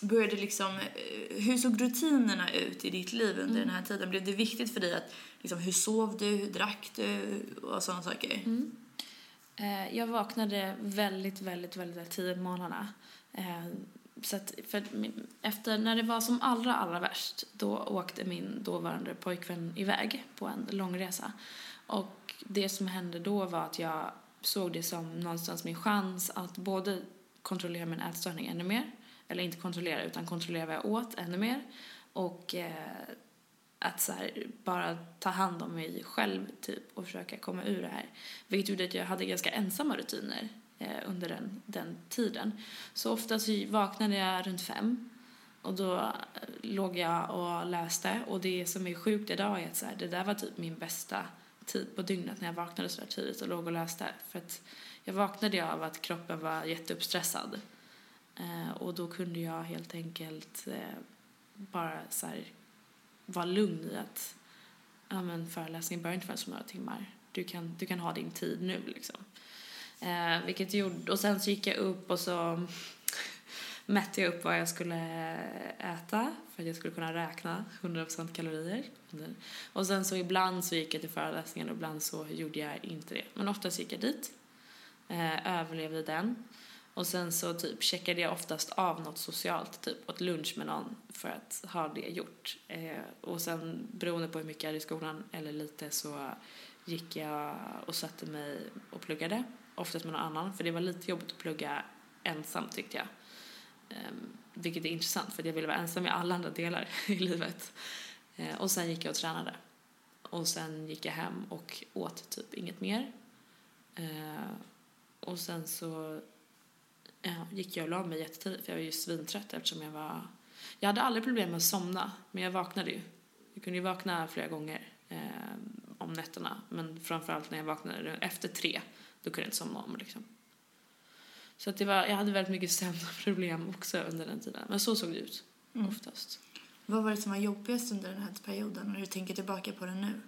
[SPEAKER 1] började liksom, eh, hur såg rutinerna ut i ditt liv under den här tiden? Blev det viktigt för dig att, liksom, hur sov du, hur drack du och sådana saker?
[SPEAKER 2] Eh, Jag vaknade väldigt, väldigt, väldigt tidigt på morgnarna. Eh, Så att, för efter, när det var som allra, allra värst, då åkte min dåvarande pojkvän iväg på en långresa. Och det som hände då var att jag såg det som någonstans min chans att både kontrollera min ätstörning ännu mer, eller inte kontrollera utan kontrollera vad jag åt ännu mer och eh, att så här, bara ta hand om mig själv typ och försöka komma ur det här. Vilket gjorde att jag hade ganska ensamma rutiner eh, under den, den tiden. Så ofta så vaknade jag runt fem och då eh, låg jag och läste och det som är sjukt idag är att så här, det där var typ min bästa tid på dygnet när jag vaknade så där tidigt och låg och läste. För att jag vaknade ju av att kroppen var jätteuppstressad. Eh, och då kunde jag helt enkelt eh, bara så här, vara lugn i att ja, men föreläsningen börjar inte förrän om några timmar. Du kan, du kan ha din tid nu liksom. Eh, vilket gjorde, och sen så gick jag upp och så mätte jag upp vad jag skulle äta för att jag skulle kunna räkna 100% kalorier. Och sen så ibland så gick jag till föreläsningen och ibland så gjorde jag inte det. Men oftast gick jag dit, eh, överlevde den. Och sen så typ checkade jag oftast av något socialt, typ åt lunch med någon för att ha det gjort. Eh, och sen beroende på hur mycket jag hade i skolan eller lite så gick jag och satte mig och pluggade. Oftast med någon annan, för det var lite jobbigt att plugga ensam tyckte jag. Um, vilket är intressant för att jag ville vara ensam i alla andra delar [laughs] i livet. Eh, och sen gick jag och tränade. Och sen gick jag hem och åt typ inget mer. Eh, och sen så ja, gick jag och la mig jättetidigt för jag var ju svintrött eftersom jag var... Jag hade aldrig problem med att somna, men jag vaknade ju. Jag kunde ju vakna flera gånger eh, om nätterna, men framförallt när jag vaknade efter tre, då kunde jag inte somna om liksom. Så att det var, jag hade väldigt mycket sömnproblem [laughs] också under den tiden. Men så såg det ut
[SPEAKER 1] Mm.
[SPEAKER 2] oftast.
[SPEAKER 1] Vad var det som var jobbigast under den här perioden när du tänker tillbaka på den nu?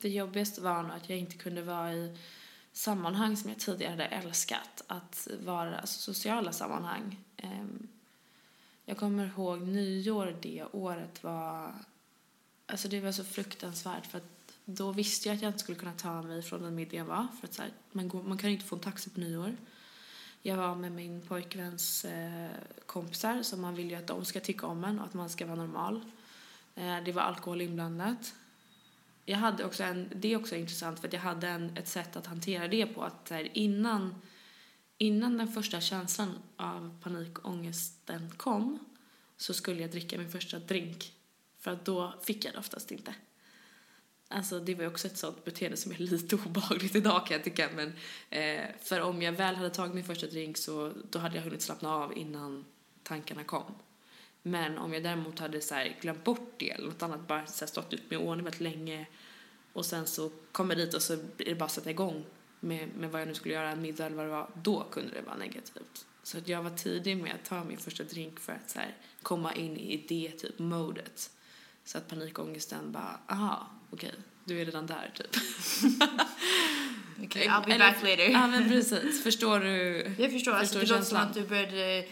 [SPEAKER 2] Det jobbigaste var nog att jag inte kunde vara i sammanhang som jag tidigare hade älskat. Att vara, alltså sociala sammanhang. Ehm, Jag kommer ihåg nyår det året var, alltså det var så fruktansvärt för att då visste jag att jag inte skulle kunna ta mig från den middag jag var. För att så här, man, går, man kan inte få en taxi på nyår. Jag var med min pojkväns eh, kompisar så man vill ju att de ska tycka om en och att man ska vara normal. Eh, det var alkohol inblandat. Jag hade också en, det är också intressant för att jag hade en, ett sätt att hantera det på att här, innan, innan den första känslan av panikångesten kom så skulle jag dricka min första drink För att då fick jag det oftast inte. Alltså det var ju också ett sånt beteende som är lite obehagligt idag kan jag tycka. Men, eh, för om jag väl hade tagit min första drink så då hade jag hunnit slappna av innan tankarna kom. Men om jag däremot hade så här, glömt bort det eller något annat, bara så här, stått ut med ordning väldigt länge och sen så kommer dit och så är det bara att sätta igång med, med vad jag nu skulle göra, en middag eller vad det var, då kunde det vara negativt. Så att jag var tidig med att ta min första drink för att så här, komma in i det typ modet. Så att panikångesten bara, aha, okej, okay, du är redan där typ. [laughs]
[SPEAKER 1] Okay, I'll be back later.
[SPEAKER 2] Ja men precis, förstår du?
[SPEAKER 1] Jag förstår, alltså, det låter som att du började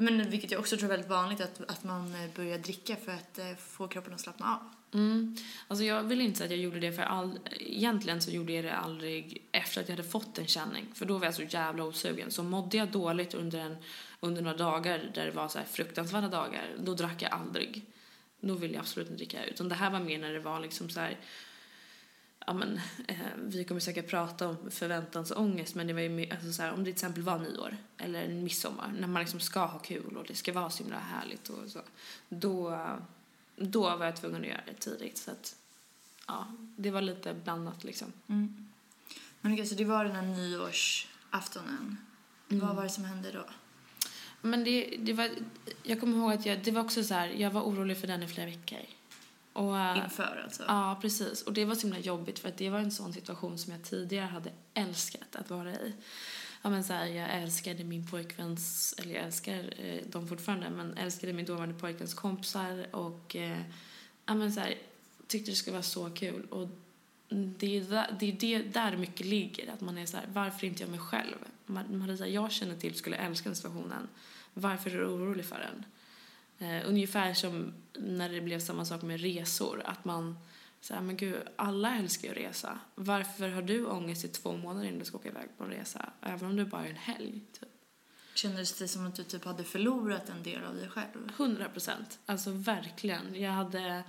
[SPEAKER 1] men vilket jag också tror är väldigt vanligt att, att man eh, börjar dricka för att eh, få kroppen att slappna av.
[SPEAKER 2] Mm. Alltså jag vill inte säga att jag gjorde det för all... Egentligen så gjorde jag det aldrig efter att jag hade fått en känning. För då var jag så jävla osugen. Så mådde jag dåligt under, en, under några dagar där det var så här fruktansvärda dagar, då drack jag aldrig. Då ville jag absolut inte dricka. Utan det här var mer när det var liksom så här ja men, eh, vi kommer säkert prata om förväntansångest men det var ju alltså så här, om det till exempel var nyår eller en midsommar när man liksom ska ha kul och det ska vara så himla härligt och så. Då, då var jag tvungen att göra det tidigt så att ja, det var lite blandat liksom.
[SPEAKER 1] Mm. Men okej, så det var den här nyårsaftonen. Mm. Vad var det som hände då?
[SPEAKER 2] Men det, det var, jag kommer ihåg att jag, det var också så här, jag var orolig för den i flera veckor.
[SPEAKER 1] Och, eh, Inför alltså?
[SPEAKER 2] Ja, precis. Och det var så himla jobbigt för att det var en sån situation som jag tidigare hade älskat att vara i. Ja, men så här, jag älskade min pojkväns, eller jag älskar eh, dem fortfarande, men älskade min dåvarande pojkväns kompisar och eh, ja, men så här, tyckte det skulle vara så kul. Och det är, där, det är det där mycket ligger, att man är så här, varför inte jag mig själv? Marisa, jag känner till skulle älska den situationen. Varför är du orolig för den? Eh, ungefär som när det blev samma sak med resor. Att man säger men gud, alla älskar ju att resa. Varför har du ångest i två månader innan du ska åka iväg på en resa? Även om du bara är en helg, typ.
[SPEAKER 1] Kändes det som att du typ hade förlorat en del av dig själv?
[SPEAKER 2] Hundra procent. Alltså verkligen. Jag hade...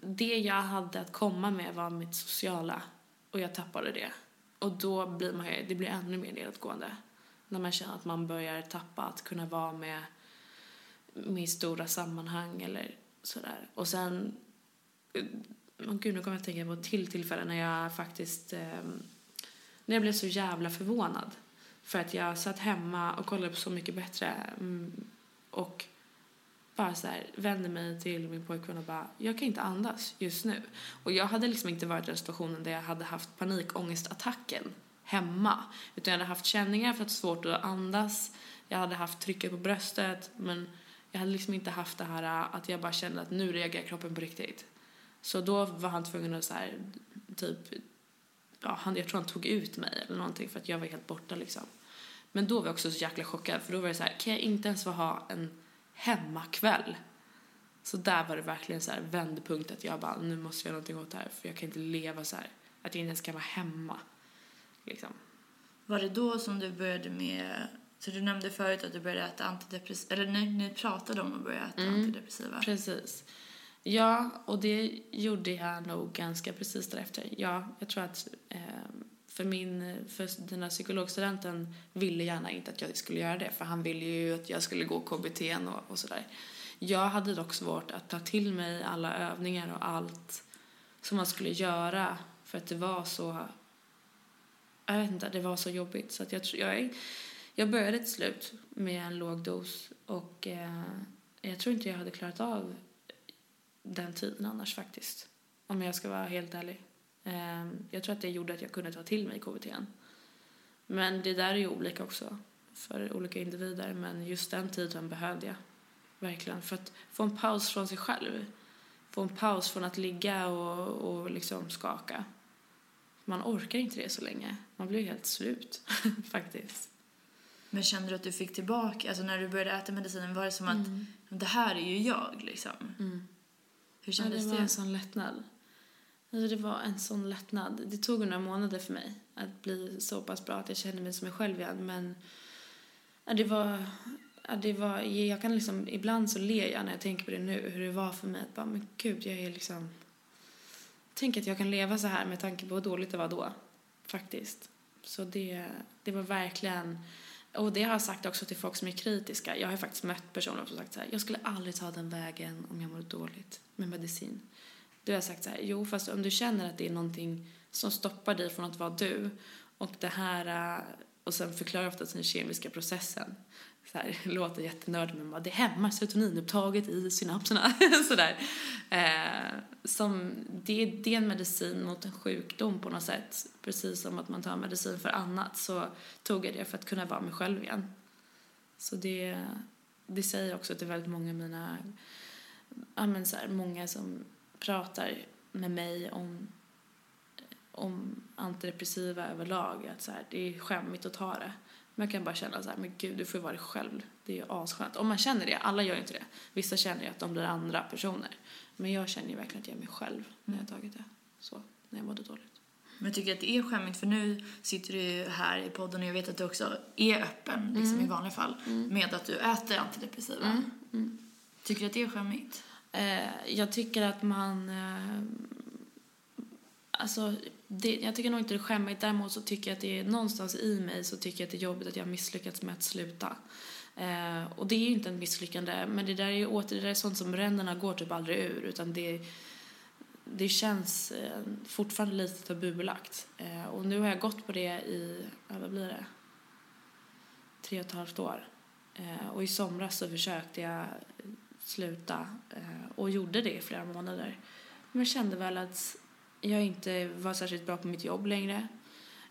[SPEAKER 2] Det jag hade att komma med var mitt sociala och jag tappade det. Och då blir man det blir ännu mer nedåtgående. När man känner att man börjar tappa att kunna vara med med stora sammanhang eller sådär. Och sen, oh gud nu kommer jag att tänka på ett till tillfälle när jag faktiskt, eh, när jag blev så jävla förvånad. För att jag satt hemma och kollade på Så mycket bättre mm, och bara så här, vände mig till min pojkvän och bara, jag kan inte andas just nu. Och jag hade liksom inte varit i den situationen där jag hade haft panikångestattacken hemma. Utan jag hade haft känningar för att svårt att andas. Jag hade haft trycket på bröstet men jag hade liksom inte haft det här äh, att jag bara kände att nu reagerar kroppen på riktigt. Så då var han tvungen att så här, typ, ja, han, jag tror han tog ut mig eller någonting för att jag var helt borta liksom. Men då var jag också så jäkla chockad för då var det så här, kan jag inte ens få ha en hemmakväll? Så där var det verkligen så här vändpunkt att jag bara, nu måste jag göra någonting åt det här för jag kan inte leva så här, att jag inte ens kan vara hemma. Liksom.
[SPEAKER 1] Var det då som du började med så du nämnde förut att du började äta antidepressiva, eller ni, ni pratade om att börja äta mm, antidepressiva.
[SPEAKER 2] Precis. Ja, och det gjorde jag nog ganska precis därefter. Ja, jag tror att eh, för min, för den här psykologstudenten ville gärna inte att jag skulle göra det för han ville ju att jag skulle gå KBT och, och sådär. Jag hade dock svårt att ta till mig alla övningar och allt som man skulle göra för att det var så, jag vet inte, det var så jobbigt så att jag, jag jag började till slut med en låg dos och eh, jag tror inte jag hade klarat av den tiden annars faktiskt. Om jag ska vara helt ärlig. Eh, jag tror att det gjorde att jag kunde ta till mig KBT. Men det där är ju olika också för olika individer. Men just den tiden behövde jag verkligen för att få en paus från sig själv. Få en paus från att ligga och, och liksom skaka. Man orkar inte det så länge. Man blir helt slut [laughs] faktiskt.
[SPEAKER 1] Men kände du att du fick tillbaka, alltså när du började äta medicinen, var det som att mm. det här är ju jag liksom?
[SPEAKER 2] Mm. Hur kändes det? det var en sån lättnad. Alltså det var en sån lättnad. Det tog några månader för mig att bli så pass bra att jag kände mig som mig själv igen. Men ja, det var, ja, det var, jag kan liksom, ibland så ler jag när jag tänker på det nu, hur det var för mig. Att bara, men gud, jag är liksom, tänk att jag kan leva så här med tanke på hur dåligt det var då. Faktiskt. Så det, det var verkligen och det har jag sagt också till folk som är kritiska. Jag har faktiskt mött personer som sagt så här, jag skulle aldrig ta den vägen om jag mår dåligt med medicin. Då har jag sagt så här, jo fast om du känner att det är någonting som stoppar dig från att vara du och det här, eh, och sen förklarar jag ofta den kemiska processen. Så här, [laughs] låter jättenördigt men bara, det hämmar serotoninupptaget i synapserna. [laughs] Sådär. Eh, som, det, det är en medicin mot en sjukdom på något sätt. Precis som att man tar medicin för annat så tog jag det för att kunna vara mig själv igen. Så det, det säger jag också till väldigt många av mina, ja men så här, många som pratar med mig om om antidepressiva överlag. Att så här, det är skämmigt att ta det. Men jag kan bara känna så här, men gud, du får vara dig själv. Det är ju asskönt. Om man känner det, alla gör inte det. Vissa känner ju att de blir andra personer. Men jag känner ju verkligen att jag är mig själv när jag har tagit det. Så, när jag mådde dåligt.
[SPEAKER 1] Men jag tycker att det är skämmigt för nu sitter du ju här i podden och jag vet att du också är öppen, liksom mm. i vanliga fall, mm. med att du äter antidepressiva. Mm. mm. Tycker du att det är skämmigt?
[SPEAKER 2] Eh, jag tycker att man... Eh, alltså, det, jag tycker nog inte det är skämmigt. Däremot så tycker jag att det är någonstans i mig så tycker jag att det är jobbigt att jag har misslyckats med att sluta. Eh, och det är ju inte ett misslyckande, men det där är ju åter, det där är sånt som ränderna går typ aldrig ur, utan det, det känns eh, fortfarande lite tabubelagt. Eh, och nu har jag gått på det i, ja, vad blir det, tre och ett halvt år. Eh, och i somras så försökte jag sluta eh, och gjorde det i flera månader. Men jag kände väl att jag inte var särskilt bra på mitt jobb längre.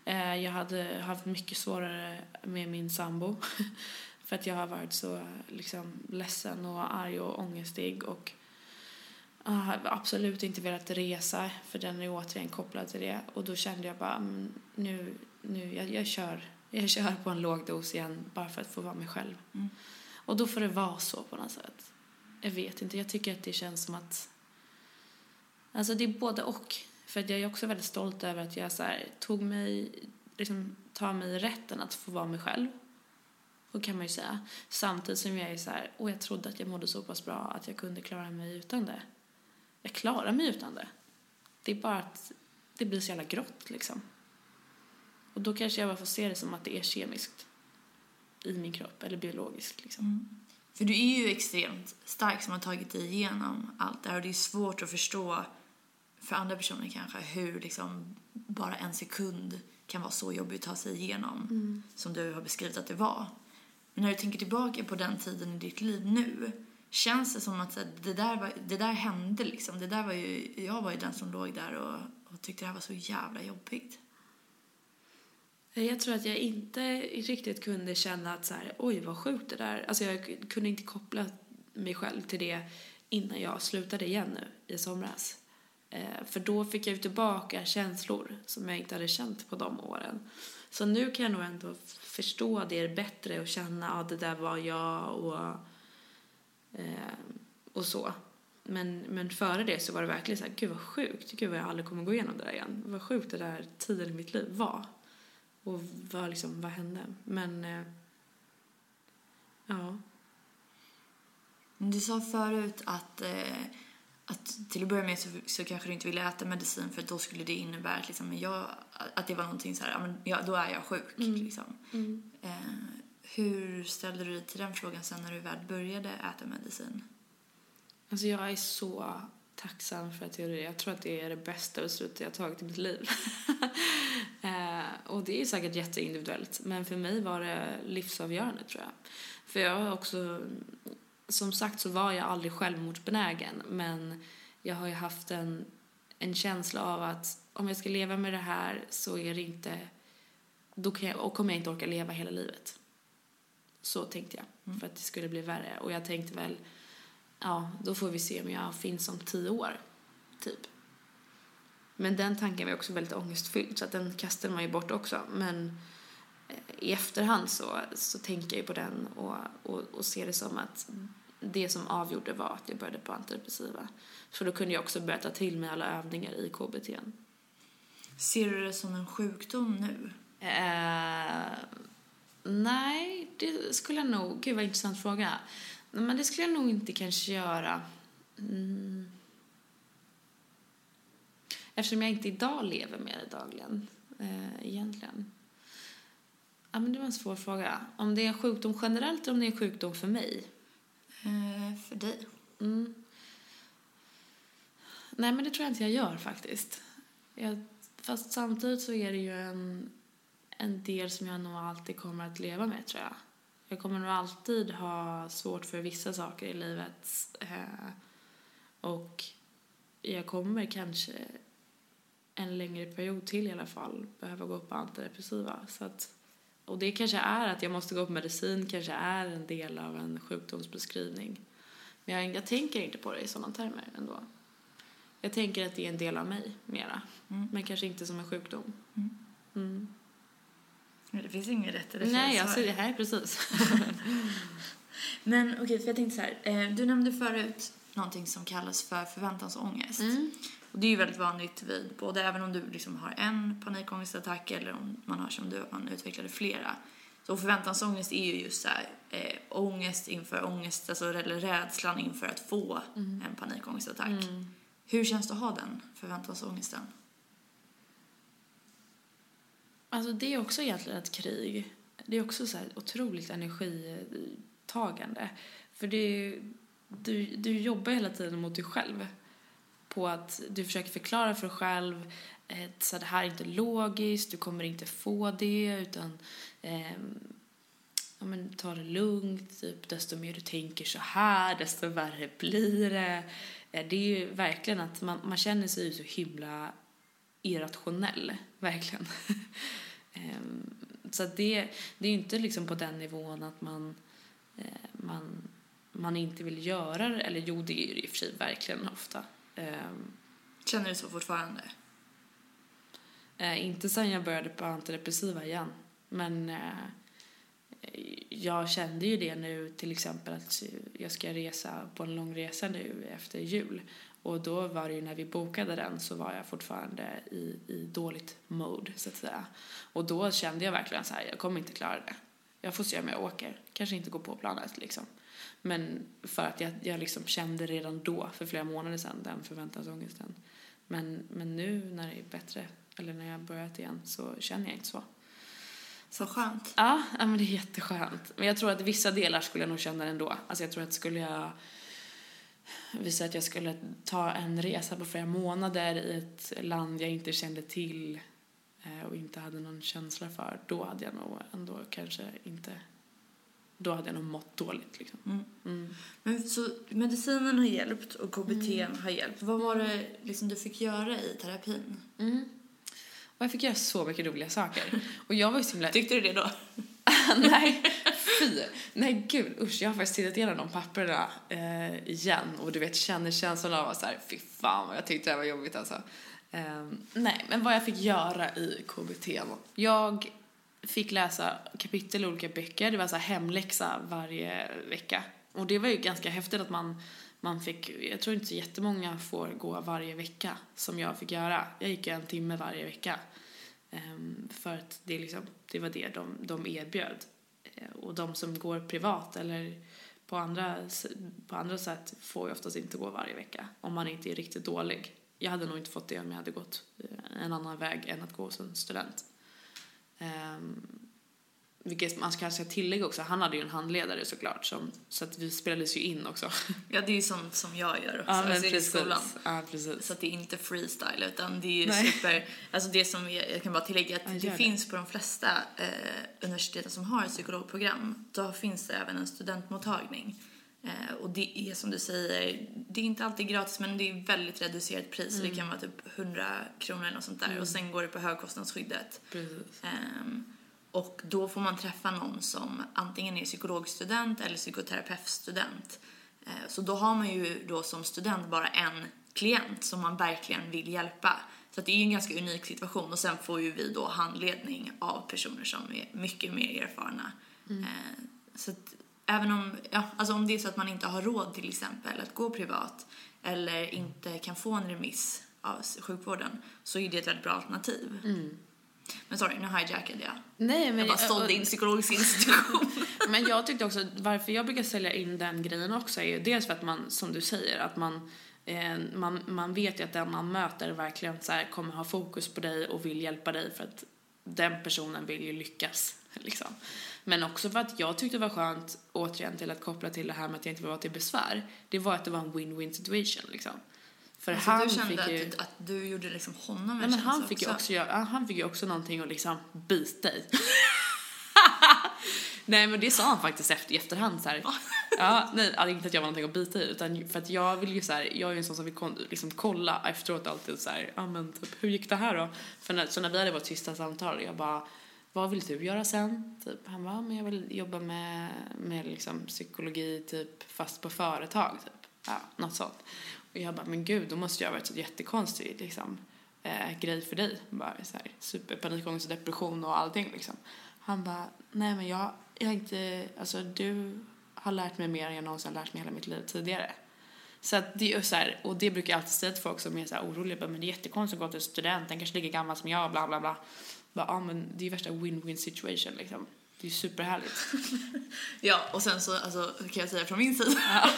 [SPEAKER 2] Eh, jag hade haft mycket svårare med min sambo [laughs] för att jag har varit så liksom, ledsen och arg och ångestig och har absolut inte velat resa för den är återigen kopplad till det och då kände jag bara mm, nu, nu jag, jag kör jag kör på en låg dos igen bara för att få vara mig själv. Mm. Och då får det vara så på något sätt. Jag vet inte, jag tycker att det känns som att Alltså det är både och. För jag är också väldigt stolt över att jag så här, tog mig, liksom, tar mig rätten att få vara mig själv. Och kan man ju säga. Samtidigt som jag är så här, och jag trodde att jag mådde så pass bra att jag kunde klara mig utan det. Jag klarar mig utan det. Det är bara att det blir så jävla grått liksom. Och då kanske jag bara får se det som att det är kemiskt i min kropp, eller biologiskt liksom. Mm.
[SPEAKER 1] För du är ju extremt stark som har tagit dig igenom allt det här och det är svårt att förstå för andra personer kanske hur liksom bara en sekund kan vara så jobbigt att ta sig igenom mm. som du har beskrivit att det var. Men när du tänker tillbaka på den tiden i ditt liv nu känns det som att det där, var, det där hände liksom. Det där var ju, jag var ju den som låg där och, och tyckte det här var så jävla jobbigt.
[SPEAKER 2] Jag tror att jag inte riktigt kunde känna att så här, oj vad sjukt det där. Alltså jag kunde inte koppla mig själv till det innan jag slutade igen nu i somras. Eh, för då fick jag ju tillbaka känslor som jag inte hade känt på de åren. Så nu kan jag nog ändå förstå det bättre och känna att ah, det där var jag och, eh, och så. Men, men före det så var det verkligen så här, gud vad sjukt, gud vad jag aldrig kommer gå igenom det där igen. Vad sjukt det där tiden i mitt liv var. Och vad liksom, vad hände? Men, eh, ja.
[SPEAKER 1] Du sa förut att eh att till att börja med så, så kanske du inte ville äta medicin för då skulle det innebära att, liksom, jag, att det var någonting så här, ja, då är jag sjuk. Mm. Liksom. Mm. Eh, hur ställde du dig till den frågan sen när du väl började äta medicin?
[SPEAKER 2] Alltså jag är så tacksam för att jag gjorde det. Jag tror att det är det bästa beslutet jag tagit i mitt liv. [laughs] eh, och det är säkert jätteindividuellt, men för mig var det livsavgörande tror jag. För jag har också som sagt så var jag aldrig självmordsbenägen men jag har ju haft en, en känsla av att om jag ska leva med det här så är det inte, då kan jag, och kommer jag inte orka leva hela livet. Så tänkte jag, mm. för att det skulle bli värre. Och jag tänkte väl, ja, då får vi se om jag finns om tio år, typ. Men den tanken var också väldigt ångestfylld så att den kastade man ju bort också. Men eh, i efterhand så, så tänker jag ju på den och, och, och ser det som att det som avgjorde var att jag började på antidepressiva. För då kunde jag också börja ta till mig alla övningar i KBT.
[SPEAKER 1] Ser du det som en sjukdom nu?
[SPEAKER 2] Eh, nej, det skulle jag nog... Gud, vad intressant fråga. Men det skulle jag nog inte kanske göra. Mm. Eftersom jag inte idag lever med det dagligen, eh, egentligen. Ja, men det var en svår fråga. Om det är en sjukdom generellt eller om det är en sjukdom för mig?
[SPEAKER 1] Eh, för dig?
[SPEAKER 2] Mm. Nej, men det tror jag inte jag gör faktiskt. Jag, fast samtidigt så är det ju en, en del som jag nog alltid kommer att leva med, tror jag. Jag kommer nog alltid ha svårt för vissa saker i livet. Eh, och jag kommer kanske en längre period till i alla fall behöva gå på antidepressiva. Så att, och det kanske är att jag måste gå på medicin, kanske är en del av en sjukdomsbeskrivning. Men jag, jag tänker inte på det i sådana termer ändå. Jag tänker att det är en del av mig mera,
[SPEAKER 1] Mm.
[SPEAKER 2] men kanske inte som en sjukdom.
[SPEAKER 1] Mm.
[SPEAKER 2] Mm.
[SPEAKER 1] Det finns inget rätt eller fel
[SPEAKER 2] Nej,
[SPEAKER 1] svar.
[SPEAKER 2] alltså det här är precis. [laughs]
[SPEAKER 1] Men okej, för jag tänkte så här. Eh, du nämnde förut någonting som kallas för förväntansångest.
[SPEAKER 2] Mm.
[SPEAKER 1] Och det är ju väldigt vanligt vid både även om du liksom har en panikångestattack eller om man har som du, man utvecklade flera. Så förväntansångest är ju just så här, eh, ångest inför ångest, alltså eller rädslan inför att få
[SPEAKER 2] Mm.
[SPEAKER 1] en panikångestattack.
[SPEAKER 2] Mm.
[SPEAKER 1] Hur känns det att ha den förväntansångesten?
[SPEAKER 2] Alltså det är också egentligen ett krig. Det är också så här otroligt energitagande. För det, du, du jobbar hela tiden mot dig själv. På att du försöker förklara för dig själv eh, så det här är inte logiskt, du kommer inte få det utan eh, ja, men, ta det lugnt, typ, desto mer du tänker så här, desto värre blir det. Eh, Det är ju verkligen att man, man känner sig ju så himla irrationell, verkligen. [laughs] eh, så att det, det är ju inte liksom på den nivån att man, eh, man, man inte vill göra det, eller jo det är det i och för sig verkligen ofta. Ehm,
[SPEAKER 1] Känner du så fortfarande?
[SPEAKER 2] Eh, inte sen jag började på antidepressiva igen. Men eh, jag kände ju det nu till exempel att jag ska resa på en lång resa nu efter jul. Och då var det ju när vi bokade den så var jag fortfarande i, i dåligt mode så att säga. Och då kände jag verkligen så här, jag kommer inte klara det. Jag får se om jag åker. Kanske inte gå på planet liksom. Men för att jag, jag liksom kände redan då, för flera månader sedan, den förväntansångesten. Men, men nu när det är bättre, eller när jag börjat igen, så känner jag inte så.
[SPEAKER 1] Så skönt.
[SPEAKER 2] Ja, ja, men det är jätteskönt. Men jag tror att vissa delar skulle jag nog känna ändå. Alltså jag tror att skulle jag visa att jag skulle ta en resa på flera månader i ett land jag inte kände till eh, och inte hade någon känsla för, då hade jag nog ändå kanske inte, då hade jag nog mått dåligt liksom.
[SPEAKER 1] Mm.
[SPEAKER 2] Mm.
[SPEAKER 1] Men så medicinen har hjälpt och KBT
[SPEAKER 2] Mm.
[SPEAKER 1] har hjälpt. Vad var det liksom du fick göra i terapin?
[SPEAKER 2] Mm. Och jag fick göra så mycket roliga saker. Och jag var ju så himla...
[SPEAKER 1] Tyckte du det då? [laughs]
[SPEAKER 2] Nej, fy. Nej, gud, usch. Jag har faktiskt tittat igenom de papperna eh, igen och du vet, känner känslan av att så här, fy fan vad jag tyckte det här var jobbigt alltså. Ehm, nej, men vad jag fick göra i KBT. Jag fick läsa kapitel i olika böcker. Det var så här hemläxa varje vecka. Och det var ju ganska häftigt att man, man fick, jag tror inte så jättemånga får gå varje vecka som jag fick göra. Jag gick en timme varje vecka. Ehm, för att det, liksom, det var det de, de erbjöd. Eh, och de som går privat eller på andra, på andra sätt får ju oftast inte gå varje vecka om man inte är riktigt dålig. Jag hade nog inte fått det om jag hade gått eh, en annan väg än att gå hos en student. Um, vilket man kanske ska tillägga också, han hade ju en handledare såklart som, så att vi spelades ju in också.
[SPEAKER 1] Ja, det är ju sånt som jag gör också
[SPEAKER 2] Ja,
[SPEAKER 1] alltså, i
[SPEAKER 2] precis.
[SPEAKER 1] skolan.
[SPEAKER 2] Ja, precis.
[SPEAKER 1] Så att det är inte freestyle utan det är ju
[SPEAKER 2] Nej.
[SPEAKER 1] super, alltså det som är, jag kan bara tillägga att
[SPEAKER 2] Ja,
[SPEAKER 1] det,
[SPEAKER 2] det.
[SPEAKER 1] finns på de flesta eh, universiteten som har ett psykologprogram, då finns det även en studentmottagning. Eh, och det är som du säger, det är inte alltid gratis men det är väldigt reducerat pris. så Det kan vara typ 100 kronor eller något sånt där och sen går det på högkostnadsskyddet. Ehm, och då får man träffa någon som antingen är psykologstudent eller psykoterapeutstudent. Eh, så då har man ju då som student bara en klient som man verkligen vill hjälpa. Så det är ju en ganska unik situation och sen får ju vi då handledning av personer som är mycket mer erfarna. Eh, så att även om, ja, alltså om det är så att man inte har råd till exempel att gå privat eller inte kan få en remiss av sjukvården så är det ett väldigt bra alternativ. Men sorry, nu hijackade jag.
[SPEAKER 2] Nej, men
[SPEAKER 1] Jag bara sålde in psykologisk institution. [laughs]
[SPEAKER 2] Men jag tyckte också, varför jag brukar sälja in den grejen också är ju dels för att man, som du säger, att man, eh, man, man vet ju att den man möter verkligen så här kommer ha fokus på dig och vill hjälpa dig för att den personen vill ju lyckas. [laughs] Liksom. Men också för att jag tyckte det var skönt, återigen till att koppla till det här med att jag inte var till besvär, det var att det var en win-win situation liksom. För
[SPEAKER 1] Alltså,
[SPEAKER 2] han
[SPEAKER 1] du kände
[SPEAKER 2] fick ju...
[SPEAKER 1] att, att du gjorde liksom honom en
[SPEAKER 2] Nej, men han fick ju
[SPEAKER 1] också.
[SPEAKER 2] också han fick ju också någonting att liksom bita [laughs] i. nej men det sa han faktiskt efter, i efterhand så här. Ja, nej, inte att jag var någonting att bita i utan för att jag vill ju så här, jag är ju en sån som vill liksom kolla efteråt alltid så här, ja men typ hur gick det här då? För när, så när vi hade vårt sista samtal, jag bara vad vill du göra sen? Typ, han bara, men jag vill jobba med, med liksom psykologi typ fast på företag typ. Ja, något sånt. Och jag bara, men gud, då måste jag ha varit så jättekonstig liksom, eh, grej för dig. Bara så här, superpanikångest och depression och allting liksom. Han bara, nej men jag, jag har inte, alltså du har lärt mig mer än jag någonsin har lärt mig hela mitt liv tidigare. Så att det är så här, och det brukar jag alltid säga till folk som är så här oroliga, bara, men det är jättekonstigt att gå till student, den kanske lika gammal som jag, bla bla bla. Bara, ja men det är ju värsta win-win situation liksom. Det är ju superhärligt. [laughs]
[SPEAKER 1] Ja, och sen så alltså, kan jag säga från min sida. [laughs]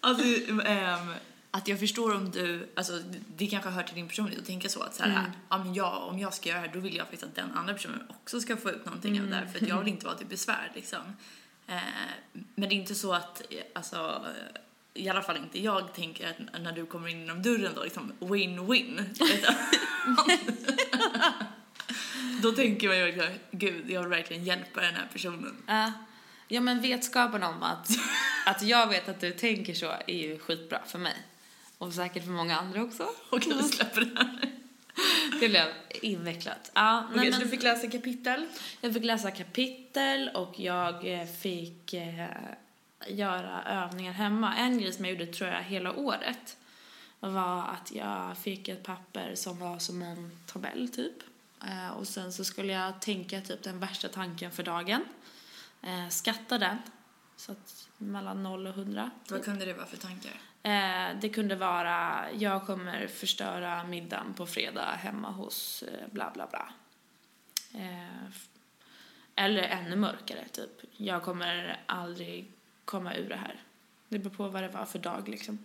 [SPEAKER 1] alltså, ehm, att jag förstår om du, alltså det kanske hör till din personlighet att tänka så att så här,
[SPEAKER 2] Mm.
[SPEAKER 1] ja men jag, om jag ska göra det här då vill jag faktiskt att den andra personen också ska få ut någonting av det här för att jag vill inte vara till besvär liksom. Eh, men det är inte så att, eh, alltså, i alla fall inte jag tänker att när du kommer in genom dörren då liksom win-win. [laughs] Då tänker man ju verkligen, gud jag vill verkligen hjälpa den här personen.
[SPEAKER 2] Ja. ja men vetskapen om att, att jag vet att du tänker så är ju skitbra för mig. Och säkert för många andra också.
[SPEAKER 1] Okej, vi släpper det här.
[SPEAKER 2] Det blev invecklat. Ja, nej,
[SPEAKER 1] Okej,
[SPEAKER 2] men
[SPEAKER 1] du fick läsa kapitel?
[SPEAKER 2] Jag fick läsa kapitel och jag eh, fick eh, göra övningar hemma. En grej som jag gjorde tror jag hela året var att jag fick ett papper som var som en tabell typ. Eh, och sen så skulle jag tänka typ den värsta tanken för dagen. Eh, skatta den. Så att mellan 0 och 100.
[SPEAKER 1] Vad kunde det vara för tankar?
[SPEAKER 2] Eh, det kunde vara, jag kommer förstöra middagen på fredag hemma hos bla bla bla. Eller ännu mörkare, typ. Jag kommer aldrig komma ur det här. Det beror på vad det var för dag liksom.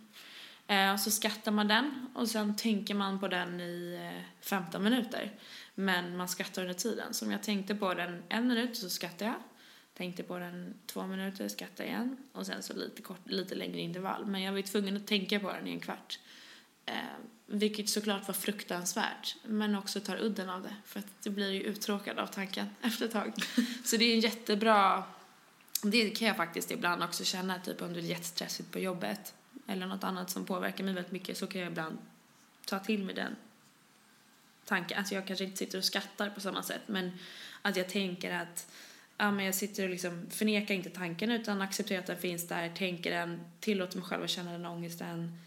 [SPEAKER 2] Eh, så skattar man den och sen tänker man på den i eh, 15 minuter. Men man skattar under tiden. Så om jag tänkte på den en minut så skattar jag. Tänkte på den två minuter, skattar igen. Och sen så lite, kort, lite längre intervall. Men jag var ju tvungen att tänka på den i en kvart. Eh, vilket såklart var fruktansvärt. Men också tar udden av det. För att du blir ju uttråkad av tanken [laughs] efter ett tag. så det är en jättebra... Det kan jag faktiskt ibland också känna. Typ om det är jättestressigt på jobbet. Eller något annat som påverkar mig väldigt mycket. Så kan jag ibland ta till mig den tanken. Alltså jag kanske inte sitter och skrattar på samma sätt. Men att jag tänker att ja, men jag sitter och liksom förnekar inte tanken utan accepterar att den finns där, tänker den, tillåter mig själv att känna den ångesten